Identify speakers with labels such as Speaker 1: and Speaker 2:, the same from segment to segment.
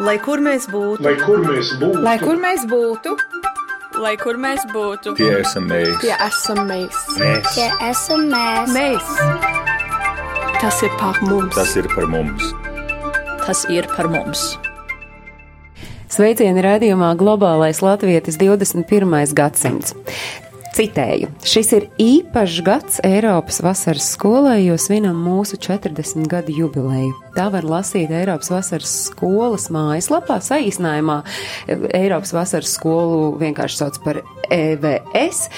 Speaker 1: Lai kur mēs būtu,
Speaker 2: Lai kur mēs būtu,
Speaker 3: Lai kur mēs būtu,
Speaker 4: Lai kur mēs būtu,
Speaker 5: Tie esam mēs.
Speaker 3: tie esam mēs.
Speaker 2: mēs
Speaker 6: Tie esam mēs.
Speaker 1: mēs. Tas ir par mums.
Speaker 5: Tas ir par mums.
Speaker 4: tas ir par mums.
Speaker 7: Sveicieni raidījumā Globālais Latvijas 21. gadsimts. Citēju, šis ir īpašs gads Eiropas vasaras skolai, jo svinam mūsu 40 gadu jubileju. Tā var lasīt Eiropas vasaras skolas mājaslapā, saīsinājumā Eiropas vasaras skolu vienkārši sauc par EVS.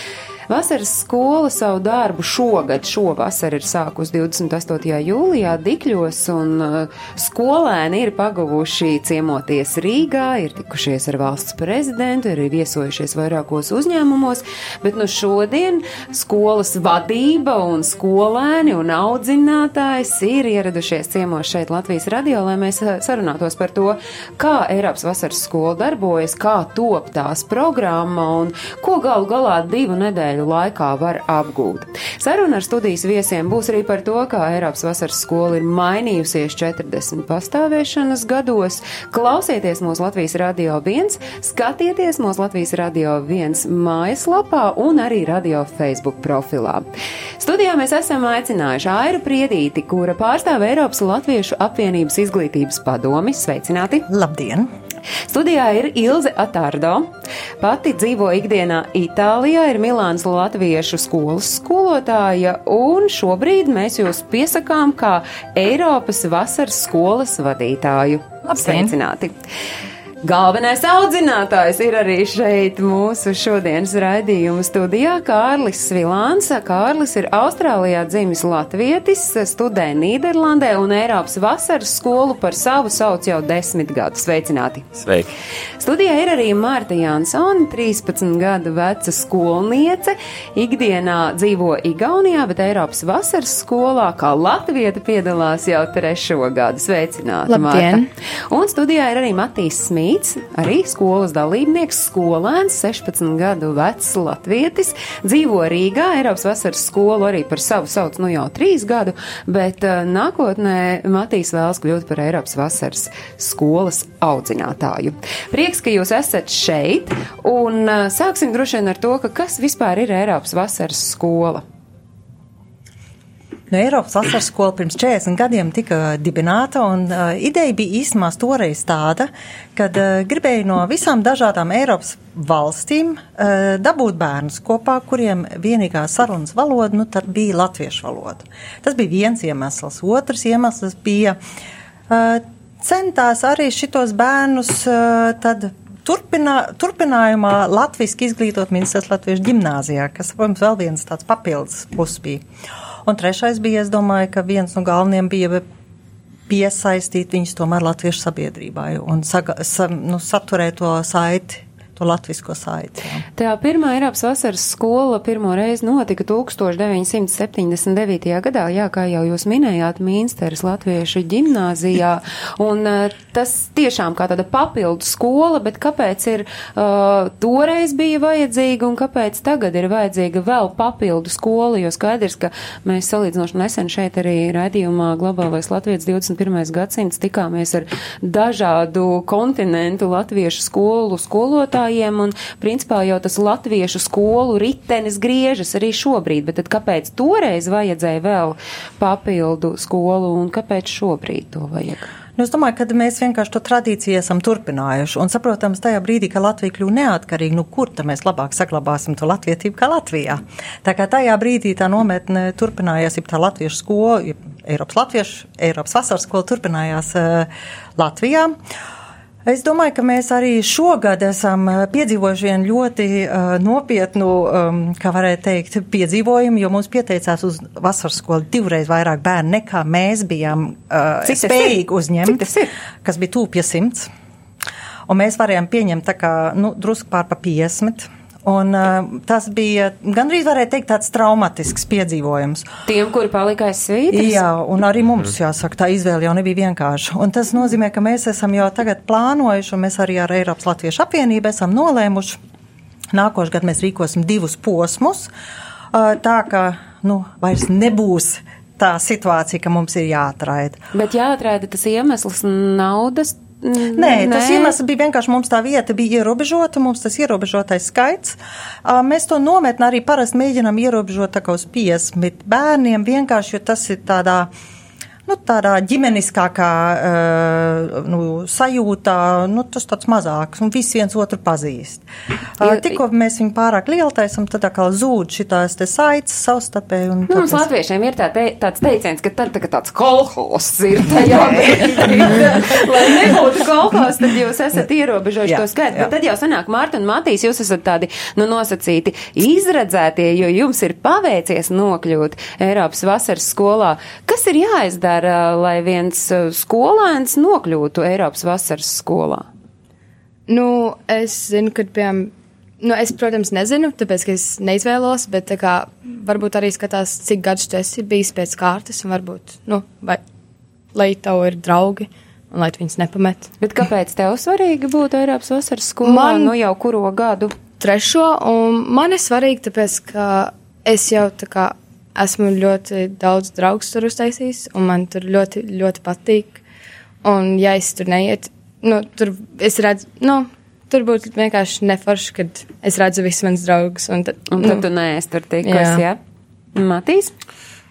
Speaker 7: Vasaras skola savu darbu šogad, šovasar ir sākusi 28. jūlijā Dikļos, un uh, skolēni ir pagavuši ciemoties Rīgā, ir tikušies ar valsts prezidentu, ir viesojušies vairākos uzņēmumos, bet nu šodien skolas vadība un skolēni un audzinātājs ir ieradušies ciemos šeit Latvijas radio, lai mēs uh, sarunātos par to, kā Eiropas vasaras skola darbojas, kā top tās programma un ko galu galā divu nedēļu laikā var apgūt. Saruna ar studijas viesiem būs arī par to, kā Eiropas vasaras skola ir mainījusies 40 pastāvēšanas gados. Klausieties mūsu Latvijas radio viens, skatieties mūsu Latvijas radio viens mājaslapā un arī radio Facebook profilā. Studijā mēs esam aicinājuši Airu Priedīti, kura pārstāv Eiropas Latviešu apvienības izglītības padomi. Sveicināti!
Speaker 8: Labdien!
Speaker 7: Studijā ir Ilze Atārdo. Pati dzīvo ikdienā Itālijā, ir Milānas Latviešu skolas skolotāja, un šobrīd mēs jūs piesakām kā Eiropas vasaras skolas vadītāju.
Speaker 8: Labdien!
Speaker 7: Sveicināti! Galvenais audzinātājs ir arī šeit mūsu šodienas raidījuma studijā Kārlis Svilāns. Kārlis ir Austrālijā dzimis latvietis, studē Nīderlandē un Eiropas vasaras skolu par savu sauc jau desmit gadus. Sveicināti!
Speaker 5: Sveiki!
Speaker 7: Studijā ir arī Mārta Jansone, 13 gadu veca skolniece. Ikdienā dzīvo Igaunijā, bet Eiropas vasaras skolā kā latvieta piedalās jau trešo gadu. Sveicināti,
Speaker 3: Labdien!
Speaker 7: Marta! Un studijā ir arī Matīs Smīts, arī skolas dalībnieks, skolēns, 16 gadu vecs latvietis. Dzīvo Rīgā, Eiropas vasaras skolu arī par savu sauc nu jau trīs gadu, bet uh, nākotnē Matīs vēlas kļūt par Eiropas vasaras skolas audzinātāju. Prieks, ka jūs esat šeit, un uh, sāksim droši vien ar to, ka kas vispār ir Eiropas vasaras skola.
Speaker 8: No Eiropas vasaras skola pirms 40 gadiem tika dibināta, un uh, ideja bija īstenībā toreiz tāda, kad uh, gribēja no visām dažādām Eiropas valstīm uh, dabūt bērnus kopā, kuriem vienīgā sarunas valoda nu, bija latviešu valoda. Tas bija viens iemesls. Otrs iemesls bija uh, centās arī šitos bērnus uh, tad Turpinā, turpinājumā Latvijas izglītot ministrs Latviešu ģimnāzijā, kas, protams, vēl viens tāds papildus plus bija. Un trešais bija, es domāju, ka viens no galvenajiem bija piesaistīt viņus tomēr latviešu sabiedrībai un saga, sa, nu, saturēt to saiti, to latvisko saiti. Jā.
Speaker 7: Tā pirmā Eiropas vasaras skola pirmo reizi notika 1979. gadā, jā, kā jau jūs minējāt, Mīnsteres Latviešu ģimnāzijā, un uh, tas tiešām kā tāda papildu skola, bet kāpēc ir uh, toreiz bija vajadzīga un kāpēc tagad ir vajadzīga vēl papildu skola, jo skaidrs, ka mēs salīdzinoši nesen šeit arī raidījumā Globālais Latvijas 21. gadsimts tikāmies ar dažādu kontinentu latviešu skolu skolotājiem, un principā jau tas latviešu skolu ritenis griežas arī šobrīd, bet tad kāpēc toreiz vajadzēja vēl papildu skolu un kāpēc šobrīd to vajag?
Speaker 8: Nu, es domāju, ka mēs vienkārši to tradīciju esam turpinājuši. Un, saprotams, tajā brīdī, kad Latvija kļuva neatkarīga, nu, kur tad mēs labāk saglabāsim to latvietību kā Latvijā? Tā kā tajā brīdī tā nometne turpinājās, ja tā latviešu skola, Eiropas latviešu, Eiropas vasaras skola turpinājās uh, Latvijā. Es domāju, ka mēs arī šogad esam piedzīvojuši vienu ļoti uh, nopietnu, um, kā varētu teikt, piedzīvojumu, jo mums pieteicās uz vasaras skolu divreiz vairāk bērnu nekā mēs bijām uh,
Speaker 7: Cik
Speaker 8: spējīgi
Speaker 7: ir?
Speaker 8: uzņemt,
Speaker 7: Cik
Speaker 8: kas bija tūpja simts. Un mēs varējām pieņemt tā kā, nu, drusku pār pa 50. Un uh, tas bija gandrīz varētu teikt tāds traumatisks piedzīvojums.
Speaker 7: Tiem, kuri palika aiz svītras?
Speaker 8: Jā, un arī mums, jāsaka, tā izvēle jau nebija vienkārša. Un tas nozīmē, ka mēs esam jau tagad plānojuši, un mēs arī ar Eiropas Latviešu apvienību esam nolēmuši. Nākošais gads mēs rīkosim divus posmus, uh, tā ka, nu, vairs nebūs tā situācija, ka mums ir jāatraida.
Speaker 7: Bet jāatrāda tas iemesls naudas
Speaker 8: Nē, tas iemesls bija vienkārši mums tā vieta bija ierobežota, mums tas ierobežotais skaits. Mēs to nometni arī parasti mēģinām ierobežot tā kā uz 50 bērniem, vienkārši, jo tas ir tādā. Nu, tādā ģimeniskākā uh, nu, sajūtā, nu, tas tāds mazāks, un visi viens otru pazīst. Uh, tikko mēs viņu pārāk lielu taisam, tad kā zūd šitās te saites savstarpēji. un
Speaker 7: Nu, mums
Speaker 8: mēs-
Speaker 7: latviešiem ir tā te, tāds teiciens, ka tad tā, kā tāds kolhos ir tajā. Lai nebūtu kolhos, tad jūs esat ierobežojuši to skaitu. Bet tad jau sanāk, Mārta un Matīs, jūs esat tādi, nu, nosacīti izredzētie, jo jums ir paveicies nokļūt Eiropas vasaras skolā. Kas ir jāizdara, lai viens skolēns nokļūtu Eiropas vasaras skolā?
Speaker 3: Nu, es zinu, ka, piemēram, nu, es, protams, nezinu, tāpēc, ka es neizvēlos, bet, kā, varbūt arī skatās, cik gadus tu esi bijis pēc kārtas, un varbūt, nu, vai, lai tev ir draugi, un lai tu viņus nepamet.
Speaker 7: Bet kāpēc tev svarīgi būt Eiropas vasaras skolā?
Speaker 3: Man-
Speaker 7: Nu, jau kuro gadu?
Speaker 3: Trešo, un man ir svarīgi, tāpēc, ka es jau, tā kā, esmu ļoti daudz draugus tur uztaisījis, un man tur ļoti, ļoti patīk, un ja es tur neiet, nu, tur es redzu, nu, tur būtu vienkārši neforši, kad es redzu visus manus draugus, un tad,
Speaker 7: Un tad tu neesi tur tikus, jā?
Speaker 3: Jā.
Speaker 7: Matīs?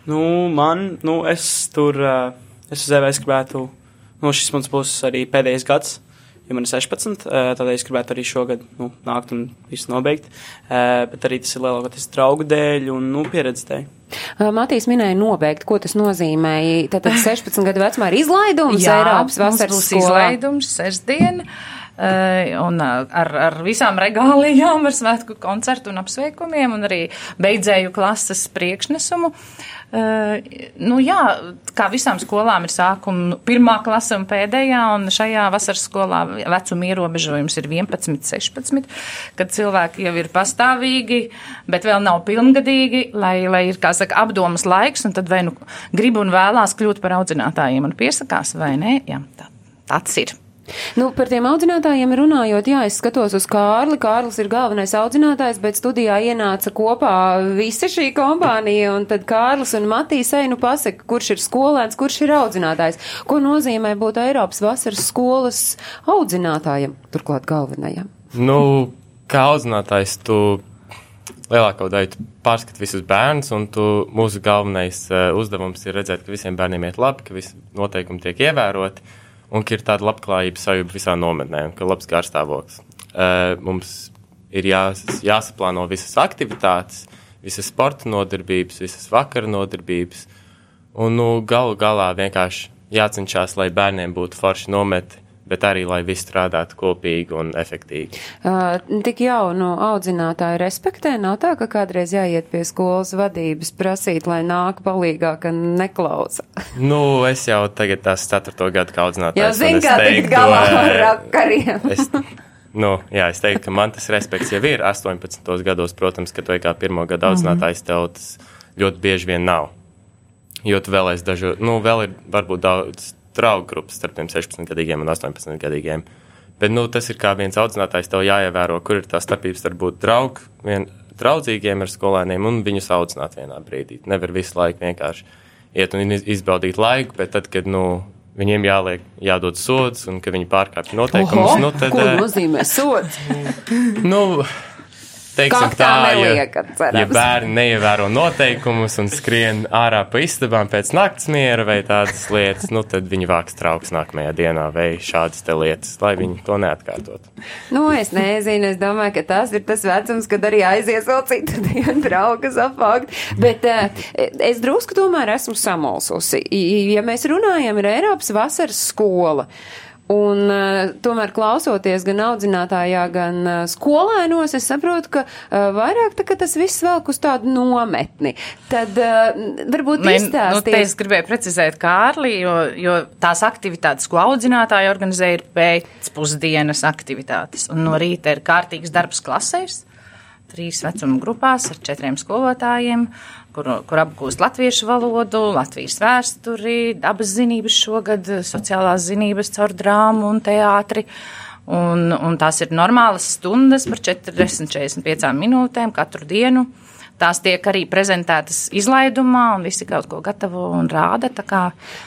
Speaker 2: Nu, man, nu, es tur, uh, es uz EVS gribētu, nu, šis mums būs arī pēdējais gads, ja man ir 16, uh, tādēļ es gribētu arī šogad, nu, nākt un visu nobeigt, uh, bet arī tas ir lielākoties draugu dēļ un, nu, pieredzi dēļ.
Speaker 7: Uh, Matīs minēja nobeigt, ko tas nozīmēja. Tātad 16 gadu vecumā ir izlaidums Eiropas
Speaker 5: mums
Speaker 7: vasaras skolā.
Speaker 5: izlaidums sestdien. Uh, un ar, ar visām regālijām, ar svētku koncertu un apsveikumiem, un arī beidzēju klases priekšnesumu. Uh, nu jā, kā visām skolām ir sākuma pirmā klase un pēdējā, un šajā vasaras skolā vecuma ierobežojums ir 11, 16, kad cilvēki jau ir pastāvīgi, bet vēl nav pilngadīgi, lai, lai ir, kā saka, apdomas laiks, un tad vai nu grib un vēlās kļūt par audzinātājiem un piesakās, vai nē, jā, tā, tāds ir.
Speaker 7: Nu, par tiem audzinātājiem runājot, jā, es skatos uz Kārli. Kārlis ir galvenais audzinātājs, bet studijā ienāca kopā visa šī kompānija, un tad Kārlis un Matīs ej, nu pasaka, kurš ir skolēns, kurš ir audzinātājs. Ko nozīmē būt Eiropas vasaras skolas audzinātājam, turklāt galvenajam?
Speaker 6: Nu, kā audzinātājs, tu lielāko daļu pārskat visus bērnus, un tu, mūsu galvenais uh, uzdevums ir redzēt, ka visiem bērniem iet labi, ka visi noteikumi tiek ievēroti, un ka ir tāda labklājības sajūta visā nometnē, ka labs garstāvoklis. Uh, mums ir jās, jāsaplāno visas aktivitātes, visas sporta nodarbības, visas vakara nodarbības, un nu, galu galā vienkārši jācenšas, lai bērniem būtu forši nometi, bet arī, lai viss strādātu kopīgi un efektīvi.
Speaker 7: Uh, tik jaunu audzinātāju respektē, nav tā, ka kādreiz jāiet pie skolas vadības prasīt, lai nāk palīgā, ka neklausa.
Speaker 6: Nu, es jau tagad tās ceturto gadu kā audzinātājs.
Speaker 7: Zini,
Speaker 6: es
Speaker 7: kā tikt galā ar rakariem.
Speaker 6: Es, nu, jā, es teiktu, ka man tas respekts jau ir 18 gados, protams, ka tu kā pirmo gadu
Speaker 7: Mhm.
Speaker 6: audzinātājs, tev tas ļoti bieži vien nav. Jo tu vēl esi dažu, nu, vēl ir varbūt daudz draugu grupas starp tiem 16 gadīgiem un 18 gadīgiem. Bet, nu, tas ir kā viens audzinātājs, tev jāievēro, kur ir tā starpības starp būt draugu, vien draudzīgiem ar skolēniem un viņus audzināt vienā brīdī. Nevar visu laiku vienkārši iet un iz- izbaudīt laiku, bet tad, kad, nu, viņiem jāliek, jādod sods un ka viņi pārkāpj noteikumus, nu, tad,
Speaker 7: ko
Speaker 6: eh,
Speaker 7: nozīmē sots?
Speaker 6: nu, teiksim
Speaker 7: Kaktā
Speaker 6: tā, ja,
Speaker 7: neliekat, cerams.
Speaker 6: ja bērni neievēro noteikumus un skrien ārā pa istabām pēc nakts miera vai tādas lietas, nu, tad viņi vāks trauks nākamajā dienā vai šādas te lietas, lai viņi to neatkārtot.
Speaker 7: Nu, es nezinu, es domāju, ka tas ir tas vecums, kad arī aizies vēl citu dienu draugas apvākt. Bet uh, es drusku tomēr esmu samulsusi. Ja mēs runājam, ir Eiropas vasaras skola. Un uh, tomēr klausoties gan audzinātājā, gan uh, skolēnos, es saprotu, ka uh, vairāk tā, ka tas viss velk uz tādu nometni. Tad uh, varbūt
Speaker 5: Nē, nu, te es gribēju precizēt Kārli, jo, jo tās aktivitātes, ko audzinātāji organizē, ir pēcpusdienas aktivitātes. Un no rīta ir kārtīgs darbs klasēs, trīs vecuma grupās ar četriem skolotājiem, kur, kur apgūst latviešu valodu, Latvijas vēsturi, dabas zinības šogad, sociālās zinības caur drāmu un teātri. Un, un tās ir normālas stundas par 40-45 minūtēm katru dienu. Tās tiek arī prezentētas izlaidumā, un visi kaut ko gatavo un rāda.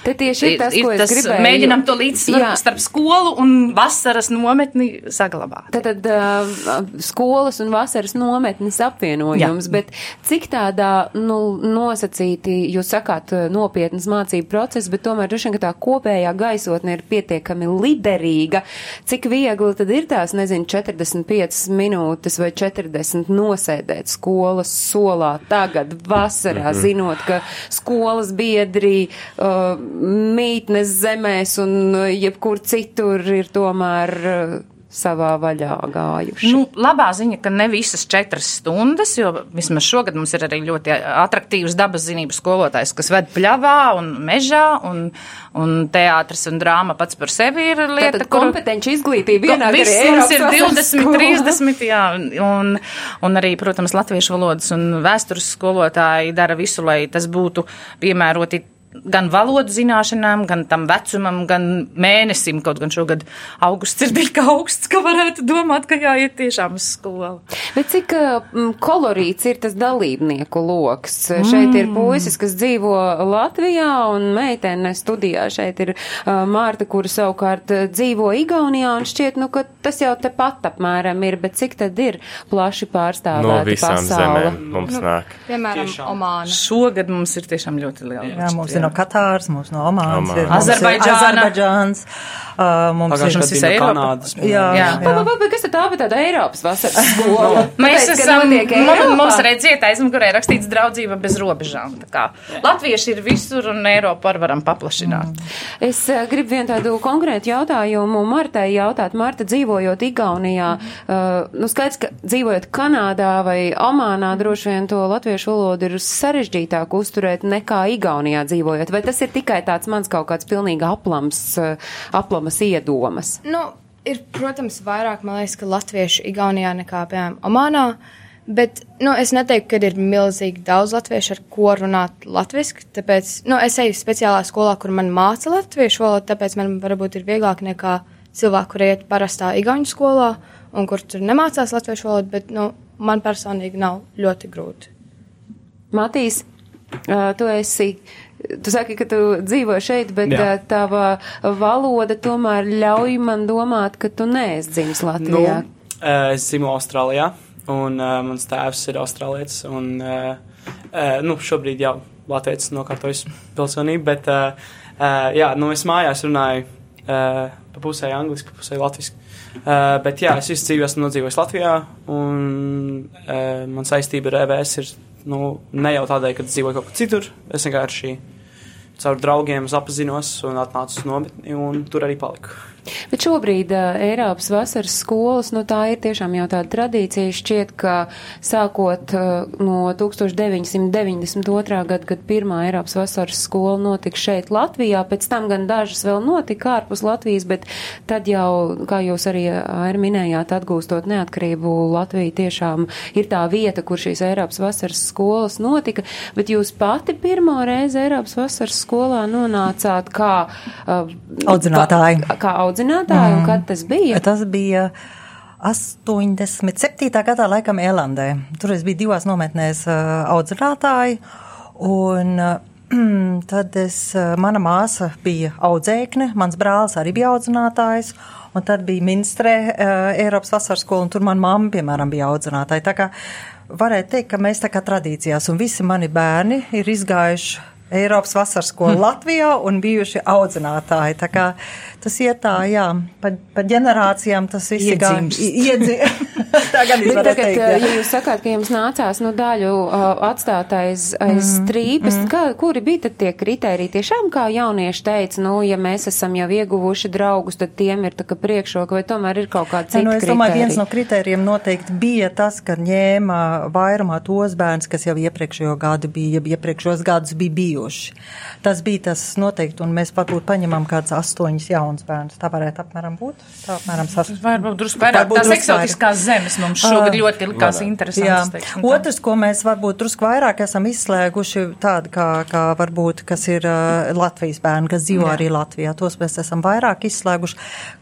Speaker 7: Te tieši ir tas, ko es gribēju.
Speaker 5: Mēģinam to līdzsvaru starp skolu un vasaras nometni saglabāt.
Speaker 7: Tātad uh, skolas un vasaras nometnes apvienojums,
Speaker 5: Jā.
Speaker 7: bet cik tādā nu, nosacīti, jūs sakāt, nopietnas mācību process, bet tomēr droši vien, ka tā kopējā gaisotne ir pietiekami liderīga. Cik viegli tad ir tās, nezinu, 45 minūtes vai 40 nosēdēt skolas solā tagad vasarā,
Speaker 6: Mhm.
Speaker 7: zinot, ka skolas biedri uh, mītnes zemēs un uh, jebkur citur ir tomēr uh, savā vaļā gājuši.
Speaker 5: Nu, labā ziņa, ka ne visas četras stundas, jo vismaz šogad mums ir arī ļoti attraktīvs dabas zinības skolotājs, kas ved pļavā un mežā, un, un teātris un drāma pats par sevi ir lieta,
Speaker 7: Tātad kompetenci izglītība vienāk
Speaker 5: Viss mums ir
Speaker 7: vasaras
Speaker 5: 20,
Speaker 7: skola.
Speaker 5: 30, jā, un, un arī, protams, latviešu valodas un vēstures skolotāji dara visu, lai tas būtu piemēroti gan valodu zināšanām, gan tam vecumam, gan mēnesim, kaut gan šogad augusts ir tik augsts, ka varētu domāt, ka jāiet tiešām uz skolu.
Speaker 7: Bet cik mm, kolorīts ir tas dalībnieku loks? Mm. Šeit ir puisis, kas dzīvo Latvijā, un meitene studijā šeit ir uh, Mārta, kura savukārt uh, dzīvo Igaunijā, un šķiet, nu, ka tas jau tepat apmēram ir, bet cik tad ir plaši pārstāvēta
Speaker 6: No visām
Speaker 7: pasaule?
Speaker 6: zemēm mums nāk.
Speaker 3: Piemēram. Omāna.
Speaker 5: Šogad mums ir tiešām ļoti liela.
Speaker 8: Jā, mums ir no Katāras, mums no Omānas,
Speaker 6: Omāna.
Speaker 8: Azerbaidžāns. Uh, mums
Speaker 2: gadā
Speaker 5: ir Eiropa.
Speaker 2: Kanādas.
Speaker 8: Jā,
Speaker 5: Jā.
Speaker 8: jā.
Speaker 7: Pa, pa, pa, kas tad tā bija tāda Eiropas vasaras skola?
Speaker 5: Mēs esam, mums, redziet, aizmugurē rakstīts draudzība bez robežām. Tā kā latvieši ir visur un Eiropu arī varam paplašināt.
Speaker 7: Es uh, gribu vienu tādu konkrētu jautājumu Martai jautāt. Marta, dzīvojot Igaunijā, uh, nu skaidrs, ka dzīvojot Kanādā vai Omānā, droši vien to latviešu valodu ir sarežģītāk uzturēt nekā Igaunijā dzīvojot. Vai tas ir tikai tāds mans kaut kāds pilnīgi aplams, uh, aplamas iedomas?
Speaker 3: Nu, ir, protams, vairāk, man liekas, ka latviešu Igaunijā nekā, piemēram, Omānā. Bet nu, es neteiktu, ka ir milzīgi daudz latviešu, ar ko runāt latviešu. Tāpēc nu, es eju speciālā skolā, kur man māca latviešu valodu, tāpēc man varbūt ir vieglāk nekā cilvēku, kur iet parastā igauņu skolā un kur tur nemācās latviešu valodu. Bet nu, man personīgi nav ļoti grūti.
Speaker 7: Matīs, uh, tu esi. Tu saki, ka tu dzīvo šeit, bet
Speaker 2: Jā.
Speaker 7: tava valoda tomēr ļauj man domāt, ka tu neesi dzimis Latvijā.
Speaker 2: Nu, es dzīvoju Austrālijā, un uh, mans tēvs ir austrālietis. Un, uh, uh, nu, šobrīd jau Latvijas nokārtojas pilsonību, bet uh, uh, jā, nu, es mājās runāju uh, pa pusē angliski, pa pusē latviski. Uh, bet jā, es visu dzīvi esmu nodzīvojis Latvijā, un uh, man saistība ar EVS ir nu, ne jau tādēļ, ka dzīvoju kaut kur citur. Es vienkārši caur draugiem apzinos un atnācu uz nometni, un tur arī paliku.
Speaker 7: Bet šobrīd uh, Eiropas vasaras skolas, nu tā ir tiešām jau tāda tradīcija. Šķiet, ka sākot uh, no 1992. gada, kad pirmā Eiropas vasaras skola notika šeit Latvijā, pēc tam gan dažas vēl notika ārpus Latvijas, bet tad jau, kā jūs arī Aira minējāt, atgūstot neatkarību, Latvija tiešām ir tā vieta, kur šīs Eiropas vasaras skolas notika. Bet jūs pati pirmo reizi Eiropas vasaras skolā nonācāt kā uh,
Speaker 8: Audzinātāji.
Speaker 7: Kā, kā audzinātāji, un kad tas bija?
Speaker 8: Tas bija 87. gadā, laikam, Elandē. Tur es biju divās nometnēs uh, audzinātāji, un uh, tad es, uh, mana māsa bija audzēkne, mans brālis arī bija audzinātājs, un tad bija ministrē uh, Eiropas vasaras skola, un tur man mamma, piemēram, bija audzinātāja. Tā kā varētu teikt, ka mēs tā kā tradīcijās, un visi mani bērni ir izgājuši Eiropas vasaras skolu Latvijā un bijuši audzinātāji. Tā kā tas iet tā, jā, pa, pa ģenerācijām tas viss ir
Speaker 5: Iedzimst.
Speaker 8: tā gan varētu
Speaker 7: tagad,
Speaker 8: teikt,
Speaker 7: jā.
Speaker 8: jā.
Speaker 7: ja jūs sakāt, ka jums nācās nu, daļu uh, atstāt aiz, aiz mm, strīpes, mm. Kā, kuri bija tad tie kriteriji? Tiešām, kā jaunieši teica, nu, ja mēs esam jau ieguvuši draugus, tad tiem ir tā kā priekšroka, vai tomēr ir kaut kāda
Speaker 8: Ja,
Speaker 7: cita
Speaker 8: nu, es domāju,
Speaker 7: kriterija?
Speaker 8: viens no kritērijiem noteikti bija tas, ka ņēma vairumā tos bērns, kas jau iepriekšējo gadu bija, jeb iepriekšējos gadus bija bijuši. Tas bija tas noteikti, un mēs varbūt paņemam kāds astoņus jaunus bērnus. Tā varētu apmēram būt. Tā apmēram sas...
Speaker 5: Varbūt drusku vairāk tās eksotiskās zemes. Tēmas mums šogad ļoti likās interesantas. teiksim tā.
Speaker 8: Otrs, ko mēs varbūt drusku vairāk esam izslēguši, tādi kā, kā varbūt, kas ir uh, Latvijas bērni, kas dzīvo
Speaker 5: Jā.
Speaker 8: arī Latvijā, tos mēs esam vairāk izslēguši.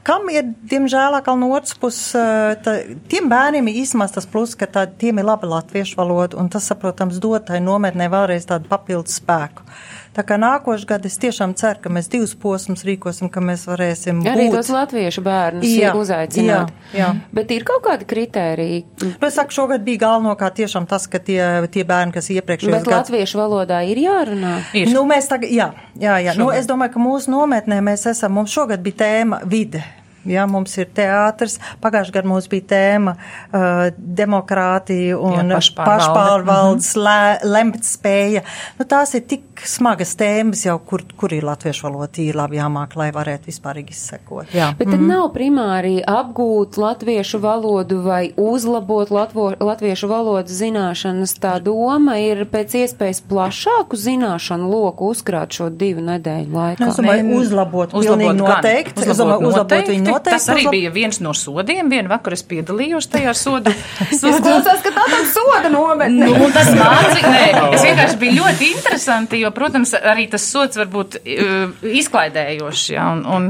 Speaker 8: Kam ir, diemžēl, atkal no otras puses, uh, tā, tiem bērniem ir īstenībā tas plus, ka tā, tiem ir laba latviešu valoda, un tas, saprotams, dod tai nometnē vēlreiz tādu papildus spēku. Tā kā nākošais gads es tiešām ceru, ka mēs divus posmus rīkosim, ka mēs varēsim
Speaker 7: Arī
Speaker 8: būt.
Speaker 7: tos latviešu bērnus
Speaker 8: Jā,
Speaker 7: uzaicināt.
Speaker 8: jā, jā.
Speaker 7: Bet ir kaut kādi kritēriji.
Speaker 8: Nu, es saku, šogad bija galvenokārt tiešām tas, ka tie, tie bērni, kas iepriekšējos
Speaker 7: Bet
Speaker 8: gados.
Speaker 7: latviešu valodā ir jārunā.
Speaker 5: Ir.
Speaker 8: Nu, mēs tagad, jā, jā, jā. Nu, es domāju, ka mūsu nometnē mēs esam, mums šogad bija tēma vide. Jā, mums ir teātris. Pagājušajā gadā mums bija tēma uh, demokrātija un
Speaker 5: Jā, pašpārvalde.
Speaker 8: pašpārvaldes lē- lemt spēja. Nu, tās ir tik smagas tēmas jau, kur, kur ir latviešu valoda tīri labi jāmāk, lai varētu vispārīgi izsekot. Jā.
Speaker 7: Bet tad nav primāri apgūt latviešu valodu vai uzlabot latvo, latviešu valodas zināšanas. Tā doma ir pēc iespējas plašāku zināšanu loku uzkrāt šo divu nedēļu
Speaker 8: Nu,
Speaker 7: laikā.
Speaker 8: es domāju,
Speaker 5: Nē,
Speaker 8: uzlabot,
Speaker 5: uzlabot
Speaker 8: noteikti. Es domāju, uzlabot viņu noteikti.
Speaker 5: Tas arī
Speaker 8: uzlab-
Speaker 5: bija viens no sodiem. Vienu vakaru es piedalījos tajā sodu.
Speaker 7: Es klausās, ka tā tam soda nometne.
Speaker 5: Nu, tas mācīja, es vienkārši biju ļoti interesanti, jo, protams, arī tas sots var būt uh, izklaidējošs, ja, un, un,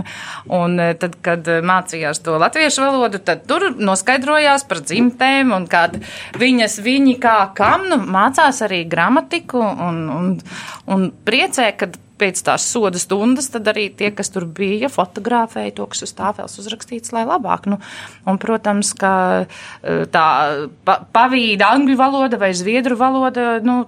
Speaker 5: un eh, tad, kad eh, mācījās to latviešu valodu, tad tur noskaidrojās par dzimtēm, un kad viņas, viņi kā kam, nu, mācās arī gramatiku, un, un, un priecē, kad pēc tās soda stundas, tad arī tie, kas tur bija, fotografēja to, kas uz tāfels uzrakstīts, lai labāk. Nu, un, protams, ka eh, tā pa, pavīda angļu valoda vai zviedru valoda, nu,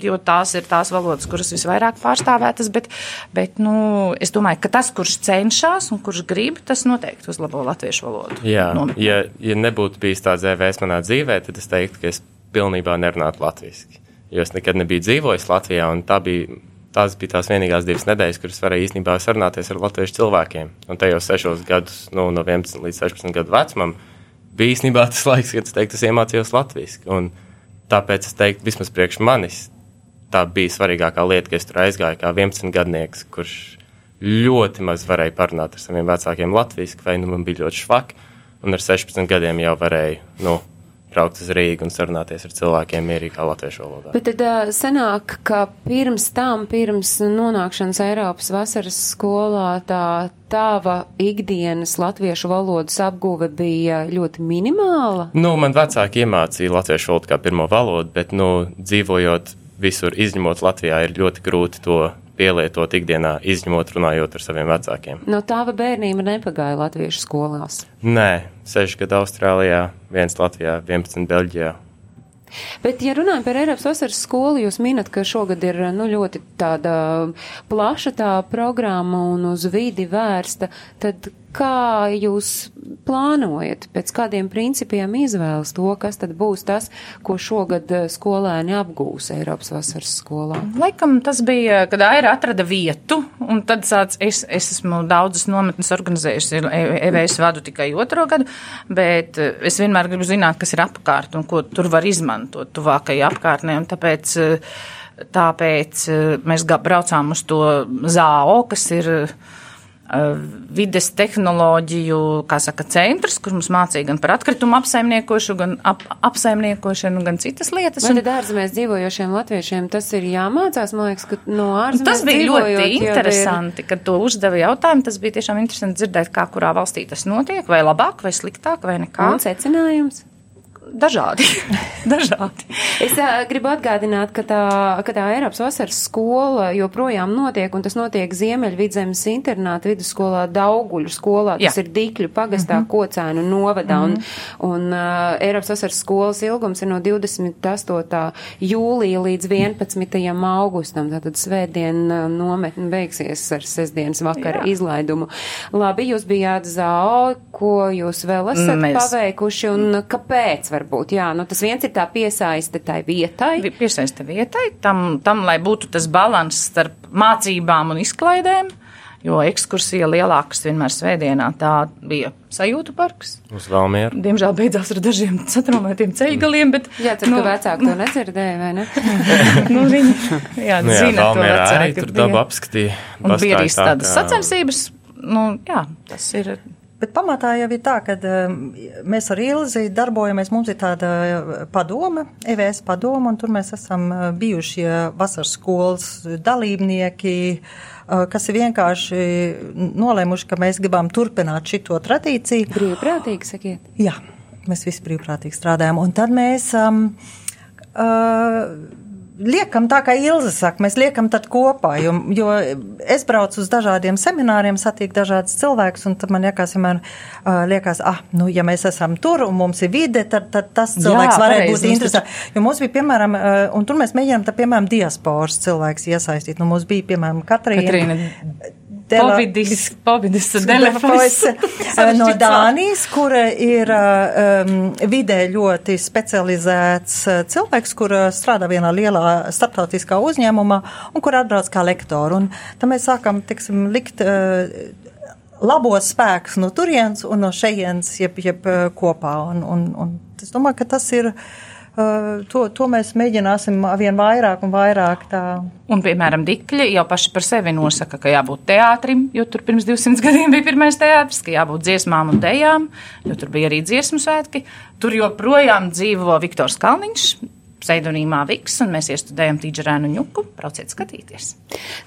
Speaker 5: jo tās ir tās valodas, kuras visvairāk pārstāvētas, bet, bet nu, es domāju, ka tas, kurš cenšas un kurš grib, tas noteikti uzlabo latviešu valodu.
Speaker 6: Jā,
Speaker 5: Nometnē.
Speaker 6: ja, ja nebūtu bijis tāds EVS manā dzīvē, tad es teiktu, ka es pilnībā nerunātu latviešu. Jo es nekad nebiju dzīvojis Latvijā, un tā bija, tās bija tās vienīgās divas nedēļas, kuras varēja īstenībā sarunāties ar latviešu cilvēkiem. Un tajos sešos gadus, nu, no 11 līdz 16 gadu vecumam, bija īstenībā tas laiks, kad es teiktu, es iemācījos latviešu. Un tāpēc es teiktu, vismaz priekš manis, tā bija svarīgākā lieta, ka es tur aizgāju kā 11 gadnieks, kurš ļoti maz varēja parunāt ar saviem vecākiem latviešu, vai nu man bija ļoti švaki, un ar 16 gadiem jau varēju, nu, braukt uz Rīgu un sarunāties ar cilvēkiem mierīgā latviešu valodā.
Speaker 7: Bet tad uh, sanāk, ka pirms tam, pirms nonākšanas Eiropas vasaras skolā, tā tava ikdienas latviešu valodas apguve bija ļoti minimāla.
Speaker 6: Nu, man vecāki iemācīja latviešu valodu kā pirmo valodu, bet, nu, dzīvojot visur, izņemot Latvijā, ir ļoti grūti to pielietot ikdienā, izņemot runājot ar saviem vecākiem.
Speaker 7: No tava bērnība nepagāja latviešu skolās.
Speaker 6: Nē, 6 gadu Austrālijā, 1 Latvijā, 11 Beļģijā.
Speaker 7: Bet, ja runājam par Eiropas vasaras skolu, jūs minat, ka šogad ir nu, ļoti tāda plaša tā programma un uz vidi vērsta, tad kā jūs plānojat, pēc kādiem principiem izvēlas to, kas tad būs tas, ko šogad eh, skolēni apgūs Eiropas vasaras skolā?
Speaker 5: Laikam tas bija, kad Aira atrada vietu, un tad sāc, es, es esmu daudzas nometnes organizējusi, EVS vadu tikai otro gadu, bet eh, es vienmēr gribu zināt, kas ir apkārt un ko tur var izmantot tuvākajai apkārtnē, un tāpēc, eh, tāpēc mēs braucām uz to ZAO, kas ir vides tehnoloģiju, saka, centrs, kur mums mācīja gan par atkritumu apsaimniekošanu, gan ap, apsaimniekošanu, gan citas lietas.
Speaker 7: Vai
Speaker 5: Un-
Speaker 7: tad ārzemēs dzīvojošiem latviešiem tas ir jāmācās? Man liekas, ka no ārzemēs
Speaker 5: Tas bija ļoti
Speaker 7: jau ir-
Speaker 5: interesanti, kad to uzdeva jautājumu. Tas bija tiešām interesanti dzirdēt, kā kurā valstī tas notiek, vai labāk, vai sliktāk, vai nekā.
Speaker 7: Un secinājums?
Speaker 5: Dažādi. Dažādi.
Speaker 7: Es uh, gribu atgādināt, ka tā, ka tā Eiropas vasaras skola joprojām notiek, un tas notiek Ziemeļvidzemes internāta vidusskolā Dauguļu skolā, tas
Speaker 5: Jā.
Speaker 7: ir Dikļu pagastā, mm -hmm. Kocēnu novadā, un, un uh, Eiropas vasaras skolas ilgums ir no 28. jūlija līdz 11. augustam, tātad svētdien uh, nometni beigsies ar sestdienas vakara
Speaker 5: Jā.
Speaker 7: izlaidumu. Labi, jūs bijāt zāo, ko jūs vēl esat
Speaker 5: Mēs-
Speaker 7: paveikuši, un kāpēc varbūt? Jā, nu tas viens ir tā piesaiste tai vietai.
Speaker 5: Vi- Piesaista vietai, tam, tam, lai būtu tas balans starp mācībām un izklaidēm, jo ekskursija lielākas vienmēr svētdienā tā bija sajūtu parks.
Speaker 6: Uz Valmieru.
Speaker 5: Diemžēl beidzās ar dažiem satraumētiem ceļgaliem, bet.
Speaker 7: Jā, tad, nu, ka vecāki to nedzirdēja, vai ne?
Speaker 5: nu, viņi, jā,
Speaker 6: Nu jā,
Speaker 5: zina to
Speaker 6: Valmierā
Speaker 5: vecāki,
Speaker 6: arī tur dabu apskatīja.
Speaker 5: Un bija arī tādas sacensības, nu, jā, tas ir
Speaker 8: Bet pamatā jau ir tā, ka um, mēs ar Ilzi darbojamies, mums ir tāda padoma, EVS padoma, un tur mēs esam uh, bijušie vasaras skolas dalībnieki, uh, kas ir vienkārši nolēmuši, ka mēs gribam turpināt šito tradīciju.
Speaker 7: Brīvprātīgi, sakiet.
Speaker 8: Jā, mēs visi brīvprātīgi strādājam, un tad mēs. Um, uh, liekam tā, kā Ilza saka, mēs liekam tad kopā, jo, jo es braucu uz dažādiem semināriem, satiek dažādas cilvēkus, un tad man liekas, vienmēr uh, liekas, ah, nu, ja mēs esam tur un mums ir vide, tad, tad tas cilvēks
Speaker 5: Jā,
Speaker 8: varētu būt
Speaker 5: mums
Speaker 8: interesants. Jo mums bija, piemēram, uh, un tur mēs mēģinām, tā, piemēram, diasporas cilvēks iesaistīt. Nu, mums bija, piemēram, Katrīna.
Speaker 5: Katrīna Povidis, Povidis Delefos.
Speaker 8: no Dānijas, kura ir um, vidē ļoti specializēts uh, cilvēks, kur strādā vienā lielā starptautiskā uzņēmumā un kur atbrauc kā lektoru. Un tad mēs sākam, tiksim, likt uh, labos spēkus no turienes un no šejienes, jeb, jeb kopā. Un, un, un es domāju, ka tas ir. Uh, to, to mēs mēģināsim vien vairāk un vairāk tā.
Speaker 5: Un, piemēram, Dikļi jau paši par sevi nosaka, ka jābūt teātrim, jo tur pirms 200 gadiem bija pirmais teātris, ka jābūt dziesmām un dejām, jo tur bija arī dziesmu svētki. Tur joprojām dzīvo Viktors Kalniņš, pseidonīmā Viks, un mēs iestudējam tīģerēnu ņuku. Brauciet skatīties.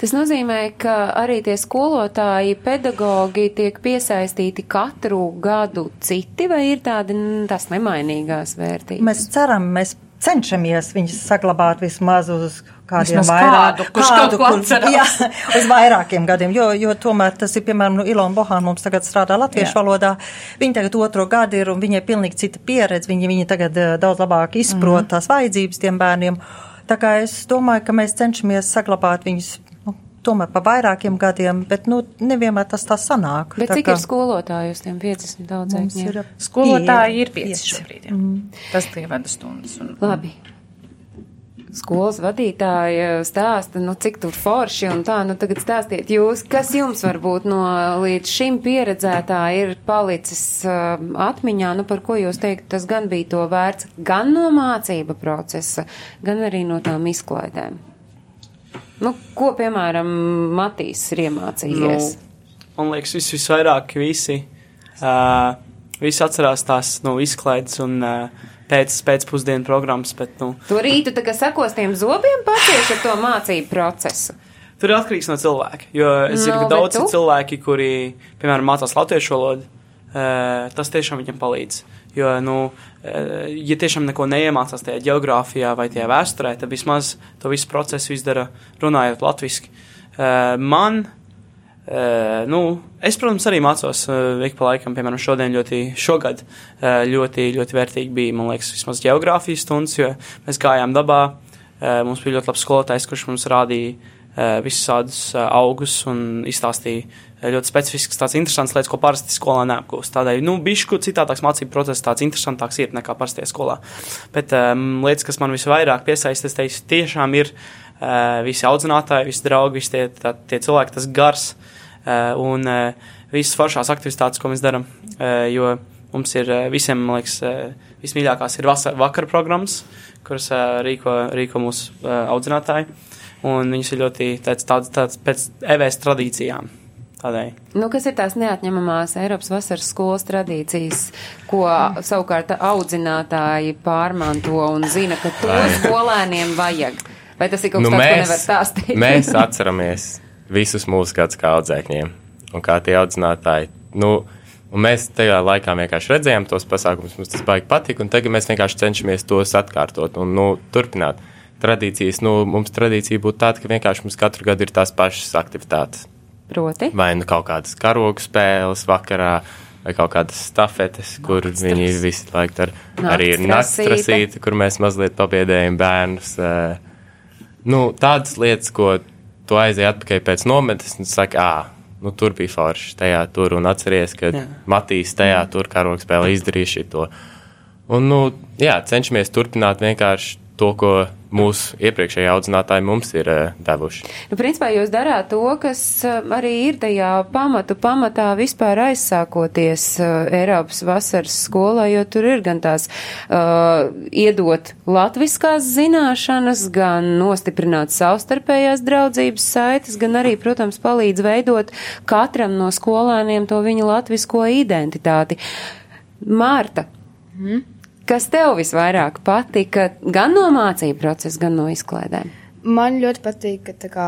Speaker 7: Tas nozīmē, ka arī tie skolotāji, pedagogi tiek piesaistīti katru gadu citi, vai ir tādi n, tās nemainīgās vērtības?
Speaker 8: Mēs ceram, mēs cenšamies viņus saglabāt vismaz uz kādiem
Speaker 5: Vismaz
Speaker 8: vairāk,
Speaker 5: kādu, kurš kaut ko
Speaker 8: jā, uz vairākiem gadiem, jo, jo tomēr tas ir, piemēram, nu, Ilona Bohāna mums tagad strādā latviešu
Speaker 5: Jā.
Speaker 8: valodā, viņa tagad otro gadu ir un viņai pilnīgi cita pieredze, viņa, viņa tagad eh, daudz labāk izprot
Speaker 5: Mhm.
Speaker 8: tās vajadzības tiem bērniem. Tā kā es domāju, ka mēs cenšamies saglabāt viņus, tomēr pa vairākiem gadiem, bet, nu, nevienmēr tas tā sanāk.
Speaker 7: Bet
Speaker 8: tā
Speaker 7: cik
Speaker 8: kā
Speaker 7: ir skolotāju uz tiem 50
Speaker 8: mums
Speaker 7: audzēkņiem?
Speaker 8: ir
Speaker 5: Skolotāji ir
Speaker 8: pieci.
Speaker 5: pieci šobrīd. Jā. Tas tie vada stundas. Un,
Speaker 7: Labi. Skolas vadītāja stāsta, nu, cik tur forši un tā, nu, tagad stāstiet jūs, kas jums varbūt no līdz šim pieredzētā ir palicis uh, atmiņā, nu, par ko jūs teikt, tas gan bija to vērts, gan no mācība procesa, gan arī no tām izklaidēm. Nu, ko, piemēram, Matīs ir iemācījies?
Speaker 2: Nu, man liekas, vis, visvairāk visi, uh, visi atcerās tās nu, izklaides un uh, pēc, pēcpusdienu programmas, bet nu,
Speaker 7: To rītu tā kā sakos tiem zobiem pacieš ar to mācību procesu.
Speaker 2: tur ir atkarīgs no cilvēka. Jo es
Speaker 7: Nu,
Speaker 2: zinu, ka
Speaker 7: bet
Speaker 2: daudz
Speaker 7: tu?
Speaker 2: cilvēki, kuri, piemēram, mācās latviešu valodu, tas tiešām viņam palīdz. Jo, nu, ja tiešām neko neiemācās tajā geogrāfijā vai tajā vēsturē, tad vismaz to visu procesu izdara runājot latviski. Uh, man nu, es, protams, arī mācos ik pa laikam, piemēram, šodien ļoti, šogad ļoti, ļoti vērtīgi bija, man liekas, vismaz geogrāfijas stundas, jo mēs gājām dabā, mums bija ļoti labs skolotājs, kurš mums rādīja uh, augus un izstāstīja ļoti specifisks, tāds interesants lietas, ko parasti skolā neapgūst. Tādēļ, nu, bišku citādāks mācību process, tāds interesantāks ir nekā parastajā skolā. Bet um, lietas, kas man visvairāk piesaista, es teiktu, tiešām ir uh, visi audzinātāji, visi draugi, visi tie, tā, tie cilvēki, tas gars uh, un uh, visas foršās aktivitātes, ko mēs darām. Uh, jo mums ir uh, visiem, man liekas, uh, vismīļākās ir vasar, vakara programmas, kuras uh, rīko, rīko mūsu uh, audzinātāji. Un viņas ir ļoti tāds, tāds, tāds pēc EVS tradīcijām. Tādēļ.
Speaker 7: Nu, kas ir tās neatņemamās Eiropas vasaras skolas tradīcijas, ko savukārt audzinātāji pārmanto un zina, ka to skolēniem vajag? Vai tas ir kaut kas
Speaker 6: Nu,
Speaker 7: tāds, ko
Speaker 6: mēs,
Speaker 7: nevar stāstīt?
Speaker 6: mēs atceramies visus mūsu gadus kā audzēkņiem un kā tie audzinātāji. Nu, un mēs tajā laikā vienkārši redzējām tos pasākumus, mums tas baigi patika, un tagad mēs vienkārši cenšamies tos atkārtot un nu, turpināt. Tradīcijas, nu, mums tradīcija būtu tāda, ka vienkārši mums katru gadu ir tās pašas aktivitātes.
Speaker 7: Proti?
Speaker 6: Vai nu kaut kādas karogu spēles vakarā, vai kaut kādas stafetes, kur viņi visi laiku ar, arī ir
Speaker 7: naktsrasīte,
Speaker 6: kur mēs mazliet pabiedējam bērnus. Nu, tādas lietas, ko tu aizēji atpakaļ pēc nometnes, un saki, ah, nu, tur bija forši tajā tur, un atceries, ka
Speaker 2: Jā.
Speaker 6: Matīs tajā tur karogu spēlē izdarīja šito. Un, nu, jā, cenšamies turpināt vienkārši to, ko mūsu iepriekšējie audzinātāji mums ir uh, devuši.
Speaker 7: Nu, principā jūs darāt to, kas uh, arī ir tajā pamatu pamatā vispār aizsākoties uh, Eiropas vasaras skolā, jo tur ir gan tās uh, iedot latviskās zināšanas, gan nostiprināt savstarpējās draudzības saites, gan arī, protams, palīdz veidot katram no skolēniem to viņa latvisko identitāti. Mārta, mm. Kas tev visvairāk patika gan no mācību procesa, gan no izklaidēm?
Speaker 3: Man ļoti patīk, ka kā,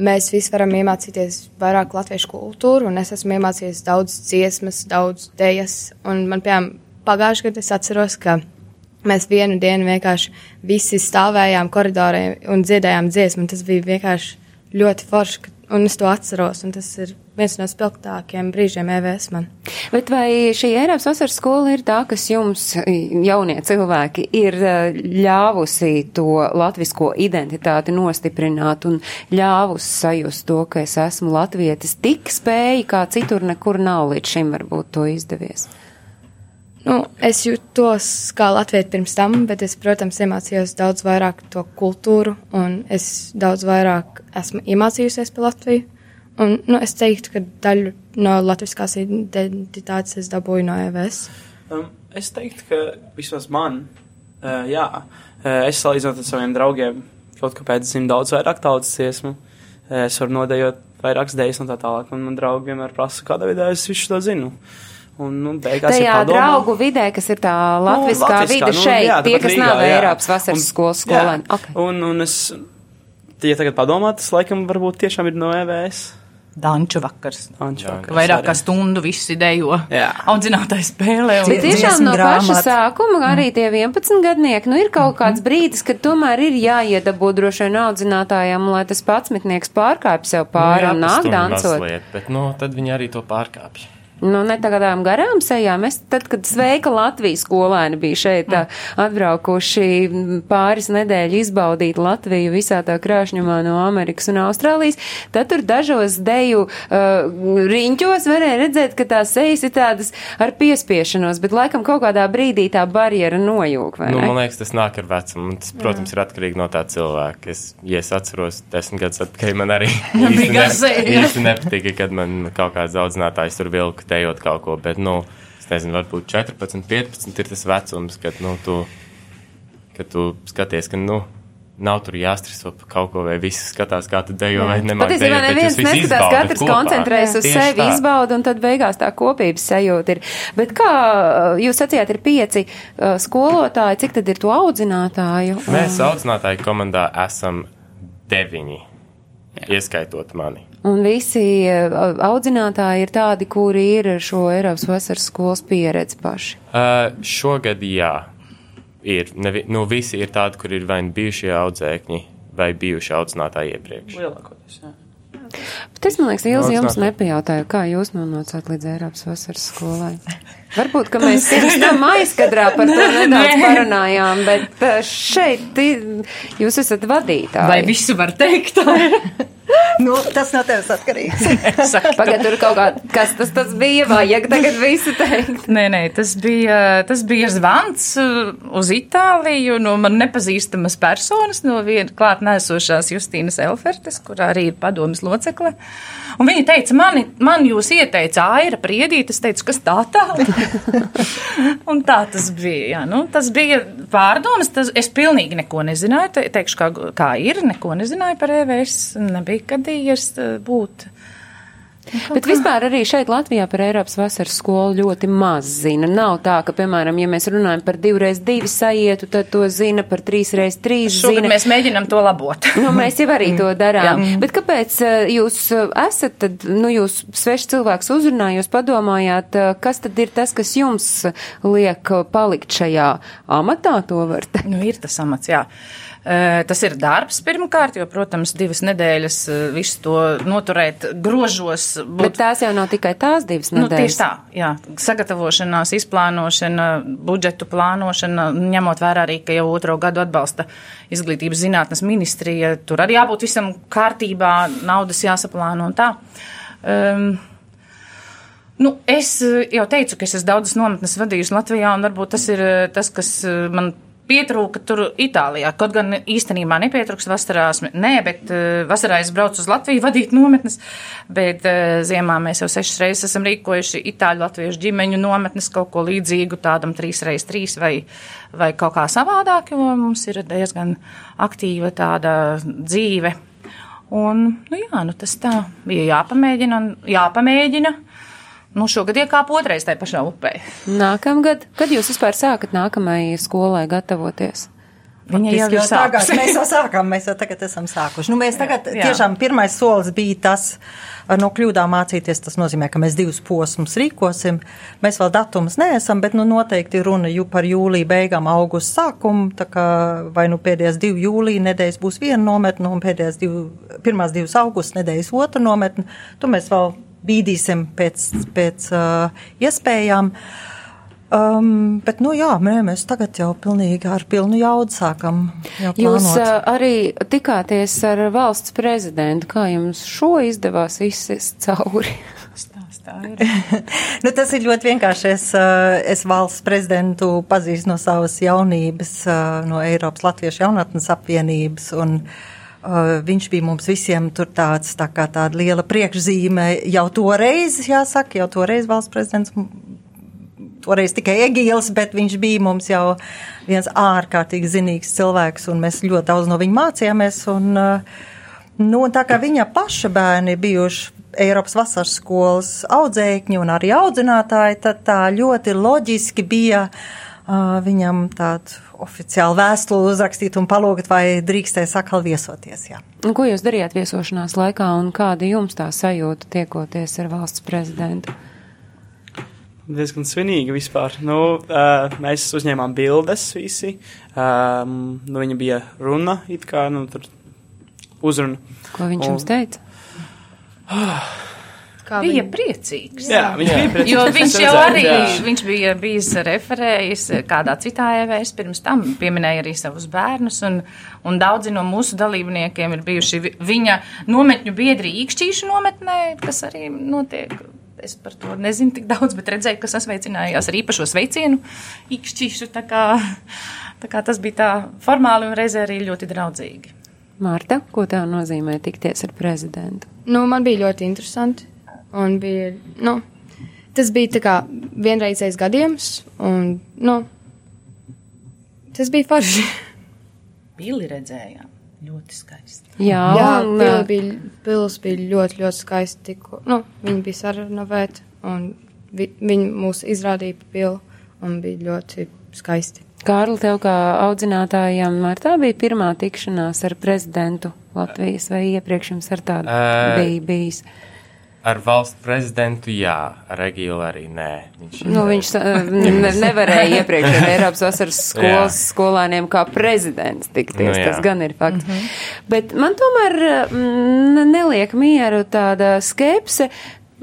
Speaker 3: mēs visi varam iemācīties vairāk latviešu kultūru, un es esmu iemācījies daudz dziesmas, daudz. Un man, piemēram, pagājušajā gadā es atceros, ka mēs vienu dienu vienkārši visi stāvējām koridorē un dziedājām dziesmu, tas bija vienkārši ļoti forši, un es to atceros, tas ir viens no spilgtākajiem brīžiem EVS man.
Speaker 7: Bet vai šī Eiropas vasaras skola ir tā, kas jums, jaunie cilvēki, ir eh, ļāvusi to latvisko identitāti nostiprināt un ļāvusi sajust to, ka es esmu latvietis tik spēji, kā citur nekur nav līdz šim varbūt to izdevies?
Speaker 3: Nu, es jūtos kā latvieti pirms tam, bet es, protams, iemācījos daudz vairāk to kultūru, un es daudz vairāk esmu iemācījusies par Latviju. Un, nu, es teiktu, ka daļu no latviskās identitātes es dabūju no EVS.
Speaker 2: Um, es teiktu, ka vismaz man, uh, jā, uh, es salīdzinot ar saviem draugiem, kaut kāpēc zinu daudz vairāk tautas dziesmu. Uh, es varu nodejot vairākas dēļas un tā tālāk, un man draugi vienmēr prasa, kādā veidā es visu to zinu. Un, nu, beigās
Speaker 7: Tajā
Speaker 2: ir
Speaker 7: draugu vidē, kas ir tā latviskā,
Speaker 2: nu,
Speaker 7: nu, vide
Speaker 2: nu,
Speaker 7: šeit,
Speaker 2: jā,
Speaker 7: tie, kas
Speaker 2: Rīgā,
Speaker 7: nav
Speaker 2: jā.
Speaker 7: Eiropas vasaras
Speaker 2: Un-
Speaker 7: skolas skolēni. Okay.
Speaker 2: Un, un es, ja tagad padomā, tas laikam varbūt tiešām ir no EVS.
Speaker 5: Danču vakars.
Speaker 2: Anču vakars
Speaker 5: Vairāk kā stundu visi dejo.
Speaker 2: Jā.
Speaker 5: Audzinātājs spēlē.
Speaker 7: Bet tiešām no paša
Speaker 8: grāmata.
Speaker 7: sākuma arī tie 11 gadnieki, nu ir kaut kāds brīdis, kad tomēr ir jāiedabū droši vien audzinātājiem, lai tas patsmitnieks pārkāpj sev pāri un nāk dancot.
Speaker 6: mazliet, Bet, nu, tad viņi arī to pārkāpj.
Speaker 7: Nu, ne tādām garām sejām. Es tad, kad sveika Latvijas skolēni bija šeit mm. atbraukuši pāris nedēļu izbaudīt Latviju visā tā krāšņumā no Amerikas un Austrālijas, tad tur dažos deju uh, riņķos varēja redzēt, ka tās sejas ir tādas ar piespiešanos, bet laikam kaut kādā brīdī tā barjera nojūg,
Speaker 6: Nu,
Speaker 7: ne?
Speaker 6: man liekas, tas nāk ar vecumu. Tas, protams, ir atkarīgi no tā cilvēka. Es, ja es atceros, desmit gadus atpakaļ man arī īsti,
Speaker 5: jā.
Speaker 6: īsti nepatika, kad man kaut kāds audzinātājs tur vilka dejot kaut ko. Bet, nu, es nezinu, varbūt 14, 15 ir tas vecums, kad, nu, tu, kad tu skaties, ka, nu, nav tur jāstreso par kaut ko, vai visi skatās, kā tu dejo, vai bet
Speaker 7: neviens
Speaker 6: visi
Speaker 7: neskatās, katrs
Speaker 6: kopā.
Speaker 7: koncentrējas uz sevi,
Speaker 6: tā.
Speaker 7: izbauda, un tad beigās tā kopības sajūta ir. Bet kā jūs sacījāt, ir pieci uh, skolotāji, cik tad ir to audzinātāju?
Speaker 6: Mēs audzinātāju komandā esam deviņi, ieskaitot mani.
Speaker 7: Un visi uh, audzinātāji ir tādi, kuri ir ar šo Eiropas vasaras skolas pieredzi paši.
Speaker 6: Uh, šogad jā, ir. Nevi, nu, visi ir tādi, kur ir vai nu bijušie audzēkņi, vai bijuši audzinātāji iepriekš.
Speaker 2: Lielākoties, jā.
Speaker 7: Bet es, man liekas, Ilzi, jums nepajautāju, kā jūs nonācāt līdz Eiropas vasaras skolai. Varbūt, ka mēs pirms tam aizkadrā par to nedaudz parunājām, bet šeit jūs esat vadītāji.
Speaker 5: Vai visu var teikt?
Speaker 8: Nu, tas no tevis atkarīgs.
Speaker 7: Pagad, tur kaut kā, kas tas, tas bija, vajag tagad visu teikt.
Speaker 5: Nē, nē, tas bija, tas bija zvans uh, uz Itāliju no man nepazīstamas personas, no viena klāt nesošās Justīnas Elfertes, kurā arī ir padomas locekle. Un viņa teica, mani, man jūs ieteica Aira Priedīt, es teicu, kas tā tā? Un tā tas bija, jā, nu, tas bija pārdomas, tas, es pilnīgi neko nezināju, te, teikšu, kā, kā ir, neko nezināju par EVS, nebija gadījies uh, būt.
Speaker 7: Bet vispār arī šeit Latvijā par Eiropas vasaras skolu ļoti maz zina. Nav tā, ka, piemēram, ja mēs runājam par divreiz divi sajietu, tad to zina par trīsreiz trīs
Speaker 5: Šogad
Speaker 7: zina.
Speaker 5: mēs mēģinām to labot.
Speaker 7: Nu, mēs jau arī to darām.
Speaker 5: Jā.
Speaker 7: Bet kāpēc eh, jūs eh, esat, tad, nu, jūs svešs cilvēks uzrunā, jūs padomājāt, eh, kas tad ir tas, kas jums liek palikt šajā amatā, to var teikt?
Speaker 5: Nu, ir tas amats, jā. Eh, Tas ir darbs pirmkārt, jo, protams, divas nedēļas visu to noturēt grožos.
Speaker 7: Bet
Speaker 5: Būt,
Speaker 7: tās jau nav tikai tās divas
Speaker 5: nu,
Speaker 7: nedēļas.
Speaker 5: tieši tā, jā. Sagatavošanās, izplānošana, budžetu plānošana, ņemot vērā arī, ka jau otro gadu atbalsta izglītības zinātnes ministrija, tur arī jābūt visam kārtībā, naudas jāsaplāno un tā. Um, Nu, es jau teicu, ka es esmu daudzas nometnes vadījusi Latvijā, un varbūt tas ir tas, kas man pietrūka tur Itālijā. Kaut gan īstenībā nepietrūks vasarās, nē, bet uh, vasarā es braucu uz Latviju vadīt nometnes, bet uh, ziemā mēs jau sešas reizes esam rīkojuši Itāļu latviešu ģimeņu nometnes kaut ko līdzīgu tādam trīs reiz trīs vai, vai kaut kā savādāk, jo mums ir diezgan aktīva tāda dzīve. Un, nu jā, nu tas tā bija jāpamēģina un jāpamēģina. Nu, šogad iekāp otrais tajā pašā upē.
Speaker 7: Nākamgad, kad jūs vispār sākat nākamajai skolai gatavoties?
Speaker 5: Viņa jau ir
Speaker 8: tagad,
Speaker 5: sākusi.
Speaker 8: mēs jau sākām, mēs jau tagad esam sākuši. Nu, mēs tagad
Speaker 5: Jā.
Speaker 8: tiešām pirmais solis bija tas, no kļūdām mācīties. Tas nozīmē, ka mēs divus posmus rīkosim. Mēs vēl datumus neesam, bet nu, noteikti runa ju par jūlija beigām, augusta sākumu. Tā kā vai nu pēdējās divu jūlija nedēļas būs viena nometne, un pēdējās divu, pirmās divas augusta nedēļas otra nometne. Tu mēs vēl bīdīsim pēc, pēc uh, iespējām. Um, bet, nu jā, nē, mēs tagad jau pilnīgi ar pilnu jaudu sākam jau
Speaker 7: Jūs uh, arī tikāties ar valsts prezidentu. Kā jums šo izdevās izsist cauri?
Speaker 5: Tā ir.
Speaker 8: Nu, tas ir ļoti vienkārši. Es, uh, es valsts prezidentu pazīstu no savas jaunības, uh, no Eiropas Latviešu jaunatnes apvienības. Un, uh, viņš bija mums visiem tur tāds, tā kā tāda liela priekšzīme jau toreiz, jāsaka, jau toreiz valsts prezidents. Toreiz tikai Egīls, bet viņš bija mums jau viens ārkārtīgi zinīgs cilvēks, un mēs ļoti daudz no viņa mācījāmies. Un, uh, nu, un tā kā viņa paša bērni bijuši Eiropas vasaras skolas audzēkņi un arī audzinātāji, tad tā ļoti loģiski bija uh, viņam tādu oficiālu vēstuli uzrakstīt un palūgt, vai drīkstēs atkal viesoties. Jā.
Speaker 7: Un Ko jūs darījāt viesošanās laikā un kāda jums tā sajūta tiekoties ar valsts prezidentu?
Speaker 2: diezgan svinīgi vispār. Nu, uh, mēs uzņēmām bildes visi. Um, nu, viņa bija runa, it kā nu, tur uzruna.
Speaker 7: Ko viņš
Speaker 2: Un-
Speaker 7: jums teica?
Speaker 3: Kā
Speaker 5: Bija
Speaker 3: viņa-
Speaker 5: priecīgs.
Speaker 2: Jā, viņš bija priecīgs.
Speaker 5: Jo viņš jau arī,
Speaker 2: jā.
Speaker 5: viņš bija bijis referējis kādā citā EVS pirms tam, pieminēja arī savus bērnus, un, un daudzi no mūsu dalībniekiem ir bijuši vi- viņa nometņu biedri īkšķīšu nometnē, kas arī notiek. Es par to nezinu tik daudz, bet redzēju, ka sasveicinājās ar īpašo sveicienu īkšķīšu, tā kā, tā kā tas bija tā formāli un reizē arī ļoti draudzīgi.
Speaker 7: Mārta, ko tev nozīmē tikties ar prezidentu?
Speaker 3: Nu, man bija ļoti interesanti. Un bija, nu, tas bija tā kā vienreizējs gadījums, un, nu, tas bija forši.
Speaker 5: Pili redzējām, ļoti skaisti.
Speaker 7: Jā,
Speaker 3: Jā, pili bija, pils bija ļoti, ļoti skaisti. Tikko, nu, viņi bija sarunāvēti, un vi, viņi mūs izrādīja pa pilu, un bija ļoti skaisti.
Speaker 7: Kārli, tev kā audzinātājam, ar tā bija pirmā tikšanās ar prezidentu Latvijas vai iepriekš jums ar tādu
Speaker 6: Ē,
Speaker 7: bija bijis?
Speaker 6: Ar valsts prezidentu, jā, ar Egilu arī nē. Viņš,
Speaker 7: Nu, viņš uh, ne, nevarēja iepriekš ar Eiropas vasaras skolas skolāniem kā prezidents tikties.
Speaker 6: Nu, jā.
Speaker 7: tas gan ir fakts. Mm -hmm. Bet man tomēr mm, neliek mieru tāda skepse.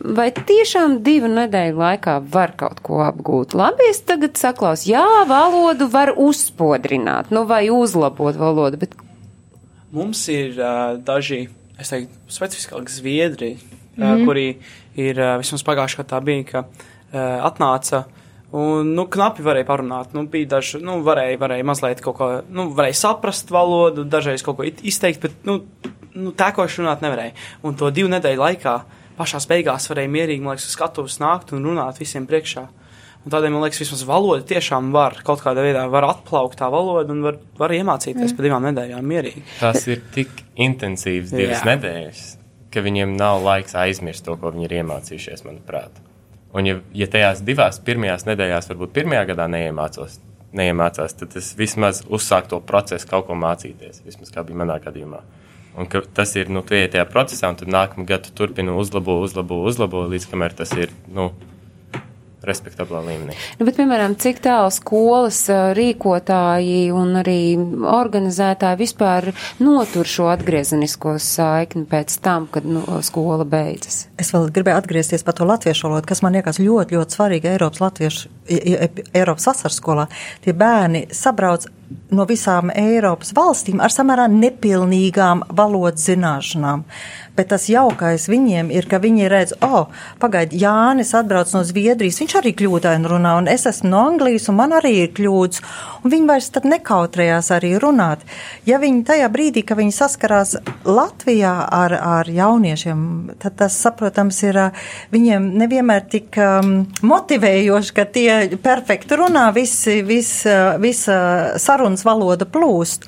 Speaker 7: Vai tiešām divu nedēļu laikā var kaut ko apgūt? Labi, es tagad saklaus, jā, valodu var uzspodrināt, nu vai uzlabot valodu, bet
Speaker 2: Mums ir uh, daži, es teiktu, specifiskāki zviedri, mm -hmm. kuri ir uh, vismaz pagājušajā gadā bija, ka uh, atnāca. Un, nu, knapi varēja parunāt. Nu, bija daži, nu, varēja, varēja mazliet kaut ko, nu, varēja saprast valodu, dažreiz kaut ko izteikt, bet, nu, nu tēkoši runāt nevarēja. Un to divu nedēļu laikā pašās beigās varēja mierīgi, man liekas, uz skatuves nākt un runāt visiem priekšā. Un tādēļ, man liekas, vismaz valoda tiešām var kaut kādā veidā var atplaukt tā valoda un var, var iemācīties pa divām nedēļām mierīgi.
Speaker 6: Tas ir tik intensīvs divas
Speaker 2: Jā.
Speaker 6: nedēļas, ka viņiem nav laiks aizmirst to, ko viņi ir iemācījušies, manuprāt. Un, ja, ja tajās divās pirmajās nedēļās, varbūt pirmajā gadā neiemācos, neiemācās, tad tas vismaz uzsāk to procesu kaut ko mācīties. Vismaz kā bija manā gadījumā. Un tas ir, nu, iet tajā procesā, un tad nākamā gada tu turpini uzlabo, uzlabo, uzlabo, līdz kamēr tas ir, nu, respektablā līmenī.
Speaker 7: Nu, bet, piemēram, cik tālu skolas rīkotāji un arī organizētāji vispār notur šo atgriezenisko saikni pēc tam, kad nu, skola beidzas?
Speaker 8: Es vēl gribēju atgriezties par to latviešu valodu, kas man liekas ļoti, ļoti svarīgi Eiropas, latviešu, Eiropas vasaras skolā. Tie bērni sabrauc no visām Eiropas valstīm ar samērā nepilnīgām valodas zināšanām. Bet tas jaukais viņiem ir, ka viņi redz, o, oh, pagaidi, Jānis atbrauc no Zviedrijas, viņš arī kļūdaini runā, un es esmu no Anglijas, un man arī ir kļūdas, un viņi vairs tad nekautrējās arī runāt. Ja viņi tajā brīdī, ka viņi saskarās Latvijā ar, ar jauniešiem, tad tas, saprotams, ir viņiem nevienmēr tik um, motivējoši, ka tie perfekti runā, visi, vis, visa sarunas valoda plūst.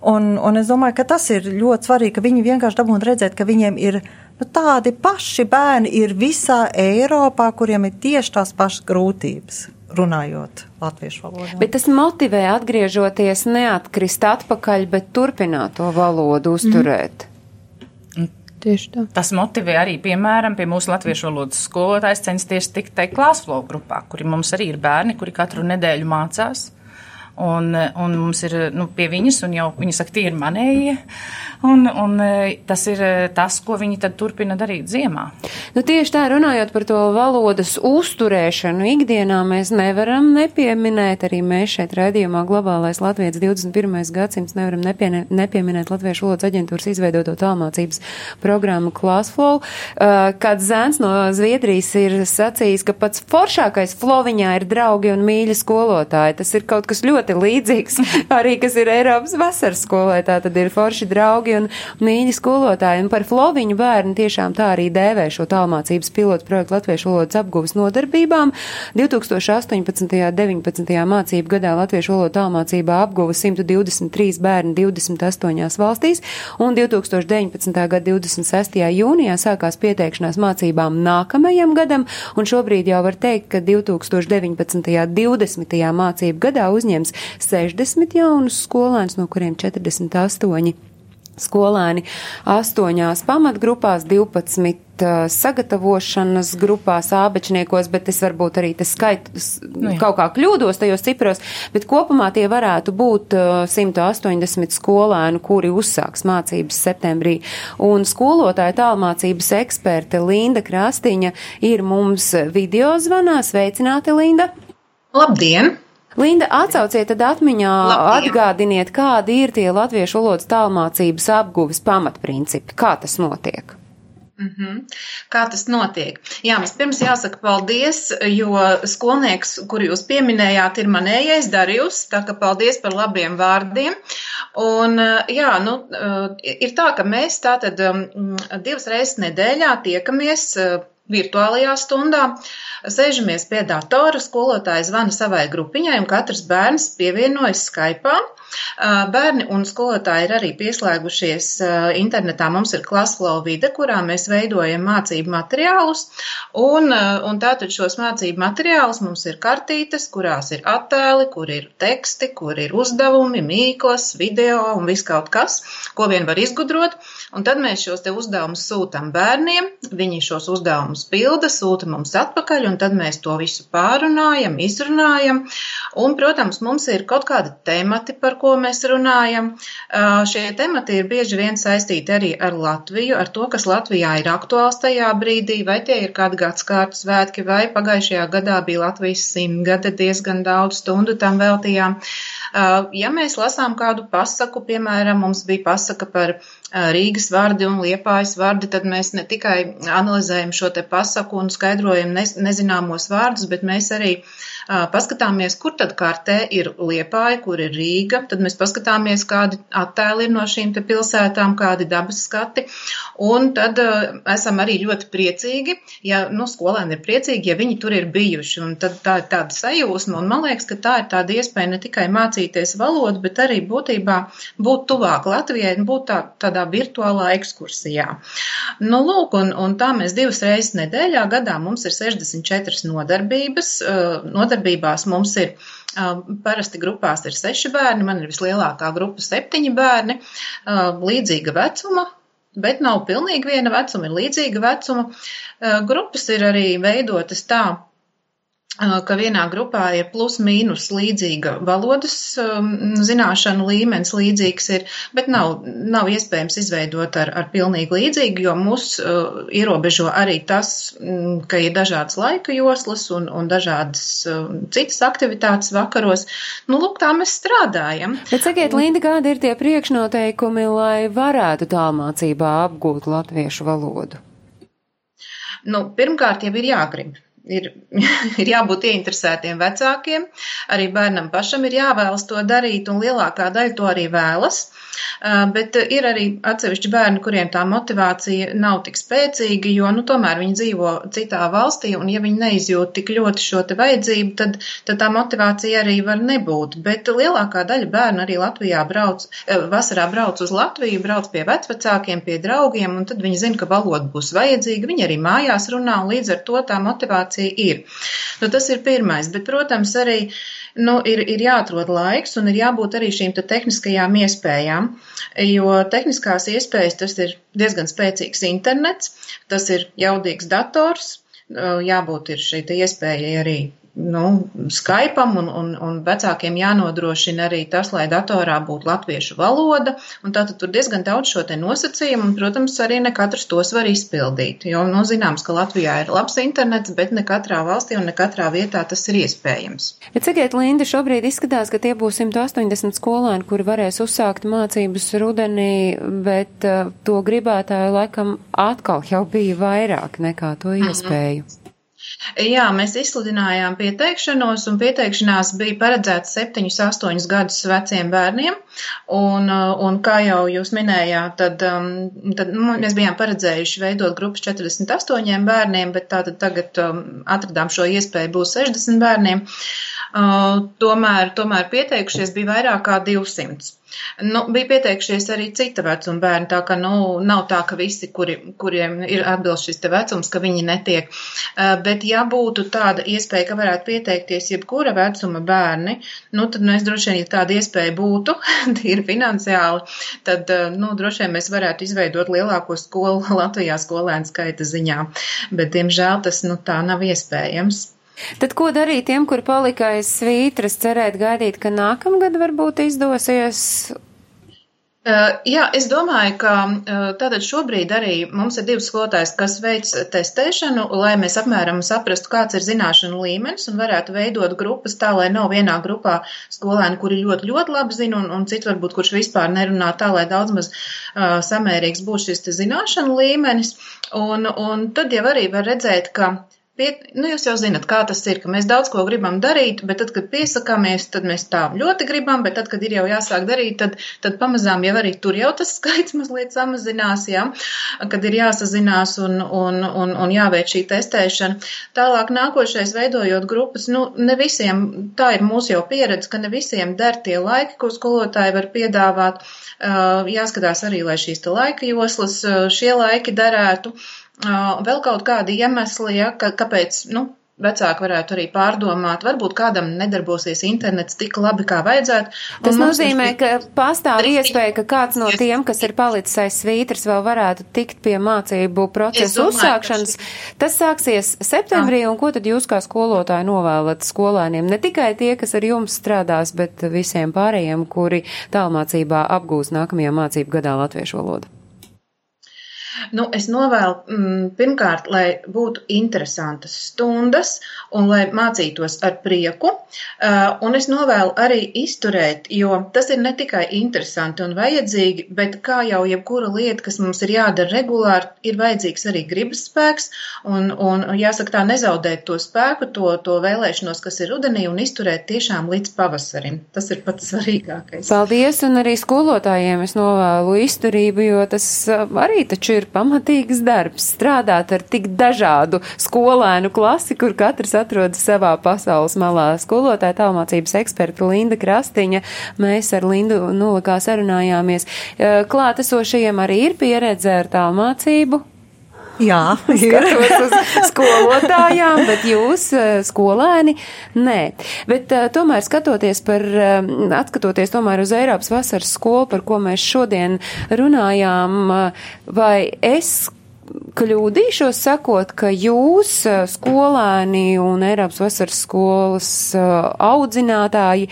Speaker 8: Un, un es domāju, ka tas ir ļoti svarīgi, ka viņi vienkārši dabūtu redzēt, ka viņiem ir nu, tādi paši bērni ir visā Eiropā, kuriem ir tieši tās pašas grūtības runājot latviešu valodā.
Speaker 7: Bet tas motivē atgriežoties neatkrist atpakaļ, bet turpināt to valodu uzturēt.
Speaker 3: Mm. Tieši tā.
Speaker 5: Tas motivē arī, piemēram, pie mūsu latviešu valodas skolotājas censties tikt tai klāsflow grupā, kuri mums arī ir bērni, kuri katru nedēļu mācās. Un, un mums ir nu, pie viņas, un jau viņa saka, tie ir manējie. Un, un tas ir tas, ko viņi tad turpina darīt ziemā.
Speaker 7: Nu, tieši tā, runājot par to valodas uzturēšanu ikdienā, mēs nevaram nepieminēt, arī mēs šeit redzījumā globālais Latvijas 21. gadsimts nevaram nepiene, nepieminēt Latviešu valodas aģentūras izveidoto tālmācības programmu Classflow, uh, kad Zēns no Zviedrijas ir sacījis, ka pats foršākais floviņā ir draugi un mīļi skolotāji. Tas ir kaut kas ļoti līdzīgs arī, kas ir Eiropas vasaras skolē. Tā tad ir forši draugi un mīļi skolotāji. Un par Floviņu bērnu tiešām tā arī dēvē šo tālmācības pilotu projektu Latviešu valodas apgūves nodarbībām. 2018. un 19. mācību gadā Latviešu valodu tālmācībā apguva 123 bērni 28 valstīs, un 2019. gada 26. jūnijā sākās pieteikšanās mācībām nākamajam gadam, un šobrīd jau var teikt, ka 2019. 20. mācību gadā uzņems 60 jaunus skolēnus, no kuriem 48 skolēni astoņās pamatgrupās, 12 uh, sagatavošanas grupās, ābečniekos, bet es varbūt arī tas skaits nu, kaut kā kļūdos tajos cipros, bet kopumā tie varētu būt uh, 180 skolēnu, kuri uzsāks mācības septembrī. Un skolotāja tālmācības eksperte Linda Krastiņa ir mums video zvanā. Sveicināti, Linda!
Speaker 9: Labdien!
Speaker 7: Linda, atsauciet tad atmiņā, Labdien. atgādiniet, kādi ir tie latviešu valodas tālmācības apguves pamatprincipi, kā tas notiek.
Speaker 9: Mm -hmm. Kā tas notiek? Jā, vispirms jāsaka paldies, jo skolnieks, kuru jūs pieminējāt, ir manējais Darījus, tā ka paldies par labiem vārdiem. Un, jā, nu, ir tā, ka mēs tātad divas reizes nedēļā tiekamies virtuālajā stundā. Sēžamies pie datora, skolotājs zvana savai grupiņai, un katrs bērns pievienojas Skype. Bērni un skolotāji ir arī pieslēgušies internetā. Mums ir Klasflow vide, kurā mēs veidojam mācību materiālus, un, un tātad šos mācību materiālus mums ir kartītes, kurās ir attēli, kur ir teksti, kur ir uzdevumi, mīklas, video un viss kaut kas, ko vien var izgudrot. Un tad mēs šos te uzdevumus sūtam bērniem, viņi šos uzdevumus pilda, sūta mums atpakaļ, un tad mēs to visu pārunājam, izrunājam. Un, protams, mums ir kaut kādi temati, par ko mēs runājam. Šie temati ir bieži vien saistīti arī ar Latviju, ar to, kas Latvijā ir aktuāls tajā brīdī, vai tie ir kādi gadskārtu svētki, vai pagājušajā gadā bija Latvijas simtgade, diezgan daudz stundu tam veltījām. Ja mēs lasām kādu pasaku, piemēram, mums bija pasaka par Rīgas vārdi un Liepājas vārdi, tad mēs ne tikai analizējam šo te pasaku un skaidrojam nezināmos vārdus, bet mēs arī paskatāmies, kur tad kartē ir Liepāja, kur ir Rīga, tad mēs paskatāmies, kādi attēli ir no šīm te pilsētām, kādi dabas skati, un tad esam arī ļoti priecīgi, ja, nu, skolēni ir priecīgi, ja viņi tur ir bijuši, un tad tā ir tāda sajūsma, un man liekas, ka tā ir tāda iespēja ne tikai mācīties valodu, bet arī būtībā būt tuvāk Latvijai un būt tā, tādā tādā virtuālā ekskursijā. Nu, lūk, un, un tā mēs divas reizes nedēļā gadā mums ir 64 nodarbības. Nodarbībās mums ir Parasti grupās ir seši bērni, man ir vislielākā grupa septiņi bērni, līdzīga vecuma, bet nav pilnīgi viena vecuma, ir līdzīga vecuma. Grupas ir arī veidotas tā, ka vienā grupā ir plus-mínus līdzīga valodas um, zināšanu līmenis, līdzīgs ir, bet nav, nav iespējams izveidot ar, ar pilnīgi līdzīgu, jo mūs uh, ierobežo arī tas, mm, ka ir dažādas laika joslas un, un dažādas uh, citas aktivitātes vakaros. Nu, lūk, tā mēs strādājam.
Speaker 7: Bet sakiet, Linda, kādi ir tie priekšnoteikumi, lai varētu tālmācībā apgūt latviešu valodu?
Speaker 9: Nu, pirmkārt, jau ir jāgrib ir, ir jābūt ieinteresētiem vecākiem, arī bērnam pašam ir jāvēlas to darīt, un lielākā daļa to arī vēlas. Bet ir arī atsevišķi bērni, kuriem tā motivācija nav tik spēcīga, jo nu, tomēr viņi dzīvo citā valstī, un ja viņi neizjūt tik ļoti šo te vajadzību, tad, tad tā motivācija arī var nebūt. Bet lielākā daļa bērnu arī Latvijā brauc, vasarā brauc uz Latviju, brauc pie vecvecākiem, pie draugiem, un tad viņi zina, ka valoda būs vajadzīga. Viņi arī mājās runā, un līdz ar to tā motivācija ir. Nu, tas ir pirmais, bet, protams, arī nu, ir, ir jāatrod laiks un ir jābūt arī šīm te tehniskajām iespējām, jo tehniskās iespējas tas ir diezgan spēcīgs internets, tas ir jaudīgs dators, jābūt ir šī iespēja arī nu, Skypeam un, un, un vecākiem jānodrošina arī tas, lai datorā būtu latviešu valoda, tātad tur diezgan daudz šo te nosacījumu, un, protams, arī ne katrs tos var izpildīt, jo, nu, zināms, ka Latvijā ir labs internets, bet ne katrā valstī un ne katrā vietā tas ir iespējams.
Speaker 7: Bet sakiet, Linda, šobrīd izskatās, ka tie būs 180 skolēni, kuri varēs uzsākt mācības rudenī, bet uh, to gribētāju laikam atkal jau bija vairāk nekā to mhm. iespēju. -hmm.
Speaker 9: Jā, mēs izsludinājām pieteikšanos, un pieteikšanās bija paredzēts 7, 8 gadus veciem bērniem. Un, un kā jau jūs minējāt, tad, um, tad nu, mēs bijām paredzējuši veidot grupas 48 bērniem, bet tātad tagad um, atradām šo iespēju būs 60 bērniem. Uh, tomēr, tomēr pieteikušies bija vairāk kā 200. Nu, bija pieteikšies arī cita vecuma bērni, tā ka nu, nav tā, ka visi, kuri, kuriem ir atbilst šis te vecums, ka viņi netiek. Uh, bet ja būtu tāda iespēja, ka varētu pieteikties jebkura vecuma bērni, nu, tad mēs droši vien, ja tāda iespēja būtu, tīri finansiāli, tad, uh, nu, droši vien mēs varētu izveidot lielāko skolu Latvijā skolēnu skaita ziņā. Bet, diemžēl, tas, nu, tā nav iespējams.
Speaker 7: Tad ko darīt tiem, kur palika aiz svītras, cerēt gaidīt, ka nākamgad varbūt izdosies?
Speaker 9: Uh, jā, es domāju, ka uh, tātad šobrīd arī mums ir divas skolotājas, kas veic testēšanu, lai mēs apmēram saprastu, kāds ir zināšanu līmenis un varētu veidot grupas tā, lai nav vienā grupā skolēni, kuri ļoti, ļoti labi zina un, un citi varbūt, kurš vispār nerunā tā, lai daudz maz uh, samērīgs būs šis zināšanu līmenis. Un, un tad jau arī var redzēt, ka Pie, nu, jūs jau zinat, kā tas ir, ka mēs daudz ko gribam darīt, bet tad, kad piesakāmies, tad mēs tā ļoti gribam, bet tad, kad ir jau jāsāk darīt, tad, tad pamazām jau arī tur jau tas skaits mazliet samazinās, jā, kad ir jāsazinās un, un, un, un jāveic šī testēšana. Tālāk nākošais veidojot grupas, nu, ne visiem, tā ir mūsu jau pieredze, ka ne visiem der tie laiki, ko skolotāji var piedāvāt. Jāskatās arī, lai šīs te laika joslas, šie laiki derētu. Vēl kaut kādi iemesli, ja, ka, kāpēc, nu, vecāki varētu arī pārdomāt, varbūt kādam nedarbosies internets tik labi, kā vajadzētu.
Speaker 7: Tas nozīmē, ka pastāv iespēja, ka kāds no tiem, kas ir palicis aiz svītras, vēl varētu tikt pie mācību procesa uzsākšanas. Tas sāksies septembrī, un ko tad jūs kā skolotāji novēlat skolēniem? Ne tikai tie, kas ar jums strādās, bet visiem pārējiem, kuri tālmācībā apgūs nākamajā mācību gadā latviešu valodu.
Speaker 9: Nu, es novēlu mm, pirmkārt, lai būtu interesantas stundas un lai mācītos ar prieku. Uh, un es novēlu arī izturēt, jo tas ir ne tikai interesanti un vajadzīgi, bet kā jau jebkura lieta, kas mums ir jādara regulāri, ir vajadzīgs arī gribas spēks un, un jāsaka tā, nezaudēt to spēku, to, to vēlēšanos, kas ir rudenī un izturēt tiešām līdz pavasarim. Tas ir pats svarīgākais.
Speaker 7: Paldies, un arī skolotājiem es novēlu izturību, jo tas uh, arī taču ir pamatīgs darbs strādāt ar tik dažādu skolēnu klasi, kur katrs atrodas savā pasaules malā. Skolotāja tālmācības eksperta Linda Krastiņa, mēs ar Lindu nulikā sarunājāmies. Klātesošajiem arī ir pieredze ar tālmācību.
Speaker 8: Jā,
Speaker 7: ir uz skolotājām, bet jūs skolēni nē. Bet tomēr skatoties par, atskatoties tomēr uz Eiropas vasaras skolu, par ko mēs šodien runājām, vai es kļūdīšos sakot, ka jūs, skolēni un Eiropas vasaras skolas audzinātāji,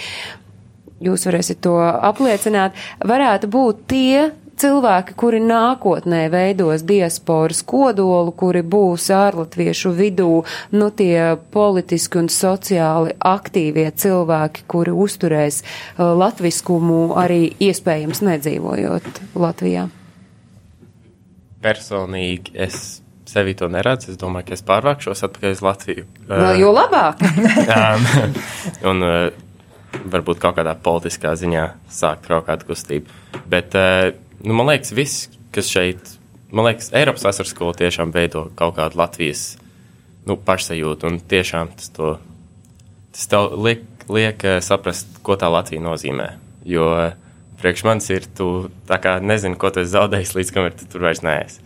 Speaker 7: jūs varēsiet to apliecināt, varētu būt tie cilvēki, kuri nākotnē veidos diasporas kodolu, kuri būs ārlatviešu vidū, nu tie politiski un sociāli aktīvie cilvēki, kuri uzturēs uh, latviskumu arī iespējams nedzīvojot Latvijā.
Speaker 6: Personīgi es sevi to neredzu. Es domāju, ka es pārvākšos atpakaļ uz Latviju.
Speaker 7: Vēl jo labāk.
Speaker 6: Um, un uh, varbūt kaut kādā politiskā ziņā sākt kaut kādu kustību. Bet, uh, nu, man liekas, viss, kas šeit, man liekas, Eiropas vasaras skola tiešām veido kaut kādu Latvijas nu, pašsajūtu. Un tiešām tas, to, tas tev liek, liek uh, saprast, ko tā Latvija nozīmē. Jo priekš manis ir, tu nezini, ko tu esi zaudējis, līdz kamēr tu tur vairs neesi.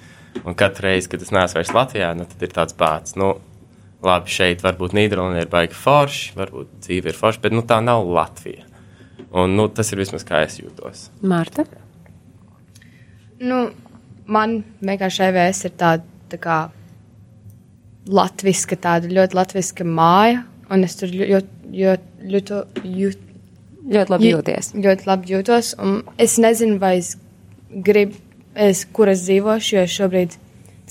Speaker 6: Un katru reizi, kad es neesmu vairs Latvijā, nu, tad ir tāds pats. Nu, labi, šeit varbūt Nīderlandē ir baigi forši, varbūt dzīve ir forša, bet nu, tā nav Latvija. Un, nu, tas ir vismaz kā es jūtos.
Speaker 7: Marta?
Speaker 3: Nu, man vienkārši EVS ir tāda tā kā latviska, tāda ļoti latviska māja, un es tur ļoti, ļoti, ļoti, ļoti,
Speaker 7: Ļoti labi jūties.
Speaker 3: ļoti labi jūtos, un es nezinu, vai es gribu, es, kur es dzīvošu, jo es šobrīd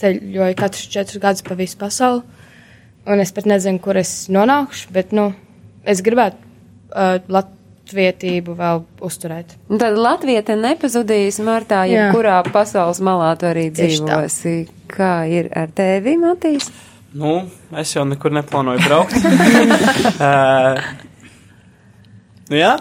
Speaker 3: ceļoju katrus četrus gadus pa visu pasauli, un es pat nezinu, kur es nonākšu, bet, nu, es gribētu uh, latvietību vēl uzturēt.
Speaker 7: Un tad Latvija te nepazudīs martā,
Speaker 3: Jā.
Speaker 7: jebkurā pasaules malā tu arī dzīvosi. Kā ir ar tevi, Matīs?
Speaker 2: Nu, es jau nekur neplānoju braukt. uh, nu, jā,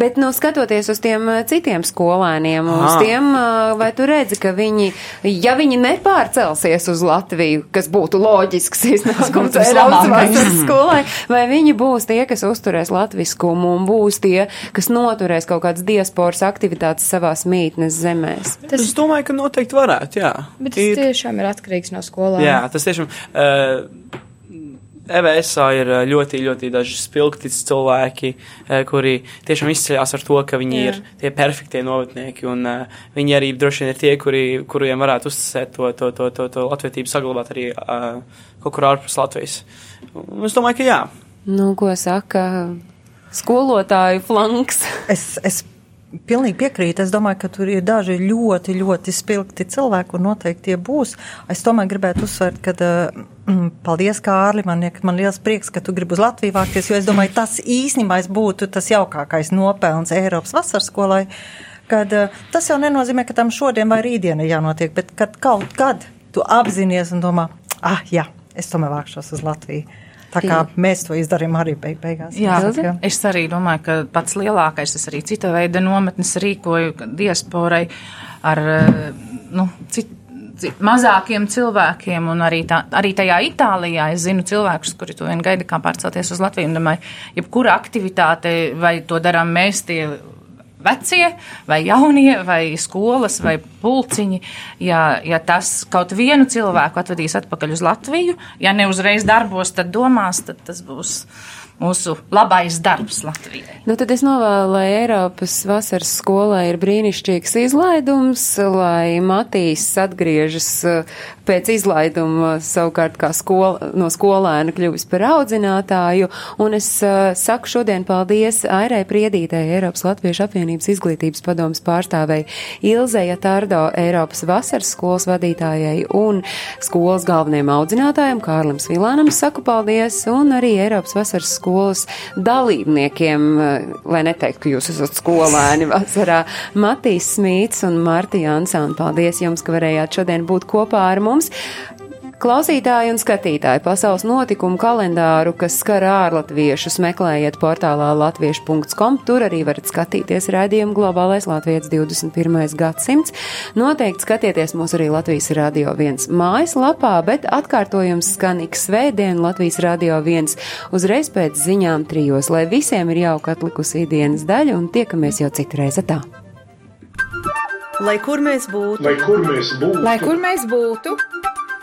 Speaker 7: Bet, nu, skatoties uz tiem eh, citiem skolēniem, uz
Speaker 2: Ah.
Speaker 7: tiem, eh, vai tu redzi, ka viņi, ja viņi nepārcelsies uz Latviju, kas būtu loģisks iznākums Eiropas vasaras skolai, vai viņi būs tie, kas uzturēs latviskumu un būs tie, kas noturēs kaut kādas diasporas aktivitātes savās mītnes zemēs?
Speaker 2: tas... es domāju, ka noteikti varētu. Jā,
Speaker 3: Bet tas
Speaker 2: Ir-
Speaker 3: tiešām ir atkarīgs no skolām.
Speaker 2: Jā, tas tiešām. Uh, EVSā ir ā, ļoti, ļoti daži spilgti cilvēki, eh, kuri tiešām izceļas ar to, ka viņi
Speaker 3: Jā.
Speaker 2: Ir tie perfektie novatnieki, un uh, viņi arī droši vien ir tie, kuri, kuriem varētu uzticēt to, to, to, to, to latvietību saglabāt arī uh, kaut kur ārpus Latvijas. Un es domāju, ka jā.
Speaker 7: Nu, ko saka skolotāju flanks?
Speaker 8: Es, es pilnīgi piekrītu. Es domāju, ka tur ir daži ļoti, ļoti spilgti cilvēki, un noteikti tie būs. Es tomēr gribētu uzsvērt, ka mm, paldies, Kārli. Man, man liels prieks, ka tu gribi uz Latviju vākties, jo es domāju, tas īstenībā būtu tas jaukākais nopelns Eiropas vasaras skolai. Kad, eh, tas jau nenozīmē, ka tam šodien vai rītdien ir jānotiek, bet kad kaut kad tu apzinājies un domā, ah, jā, es tomēr vākšos uz Latviju. Tā kā mēs to izdarījām arī beig beigās.
Speaker 5: Jā,
Speaker 8: Jā.
Speaker 5: es arī domāju, ka pats lielākais es arī cita veida nometnes rīkoju diasporai ar eh, nu, cit, cit, mazākiem cilvēkiem, un arī, tā, arī tajā Itālijā es zinu cilvēkus, kuri to vien gaida, kā pārcelties uz Latviju. Domāju, jebkura aktivitāte, vai to darām mēs tie vecie, vai jaunie, vai skolas, vai pulciņi, ja, ja tas kaut vienu cilvēku atvedīs atpakaļ uz Latviju, ja ne uzreiz darbos, tad domās, tad tas būs mūsu labais darbs Latvijai.
Speaker 7: Nu, tad es novēlu, lai Eiropas vasaras skolai ir brīnišķīgs izlaidums, lai Matīs atgriežas eh, pēc izlaiduma savukārt kā skola, no skolēna kļuvis par audzinātāju. Un es uh, saku šodien paldies Airai Priedītei, Eiropas Latviešu apvienības izglītības padomas pārstāvei Ilzeja Tardo, Eiropas vasaras skolas vadītājai un skolas galvenajam audzinātājam Kārlim Svilānam saku paldies un arī Eiropas vasaras skolas dalībniekiem, eh, lai neteiktu, ka jūs esat skolēni vasarā, Matīs Smīts un Marta Jansāna. Paldies jums, ka varējāt šodien būt kopā ar mums. Klausītāji un skatītāji pasaules notikumu kalendāru, kas skar ārlatviešus, meklējiet portālā latviešu.com. Tur arī varat skatīties raidījumu Globālais Latvijas 21. gadsimts. Noteikti skatieties mūs arī Latvijas Radio 1 mājaslapā, bet atkārtojums skan ik svētdien Latvijas Radio 1 uzreiz pēc ziņām trijos, lai visiem ir jauka atlikusī dienas daļa un tiekamies jau citreiz tā.
Speaker 1: Lai kur mēs būtu,
Speaker 10: Lai kur mēs būtu,
Speaker 4: Lai kur mēs būtu,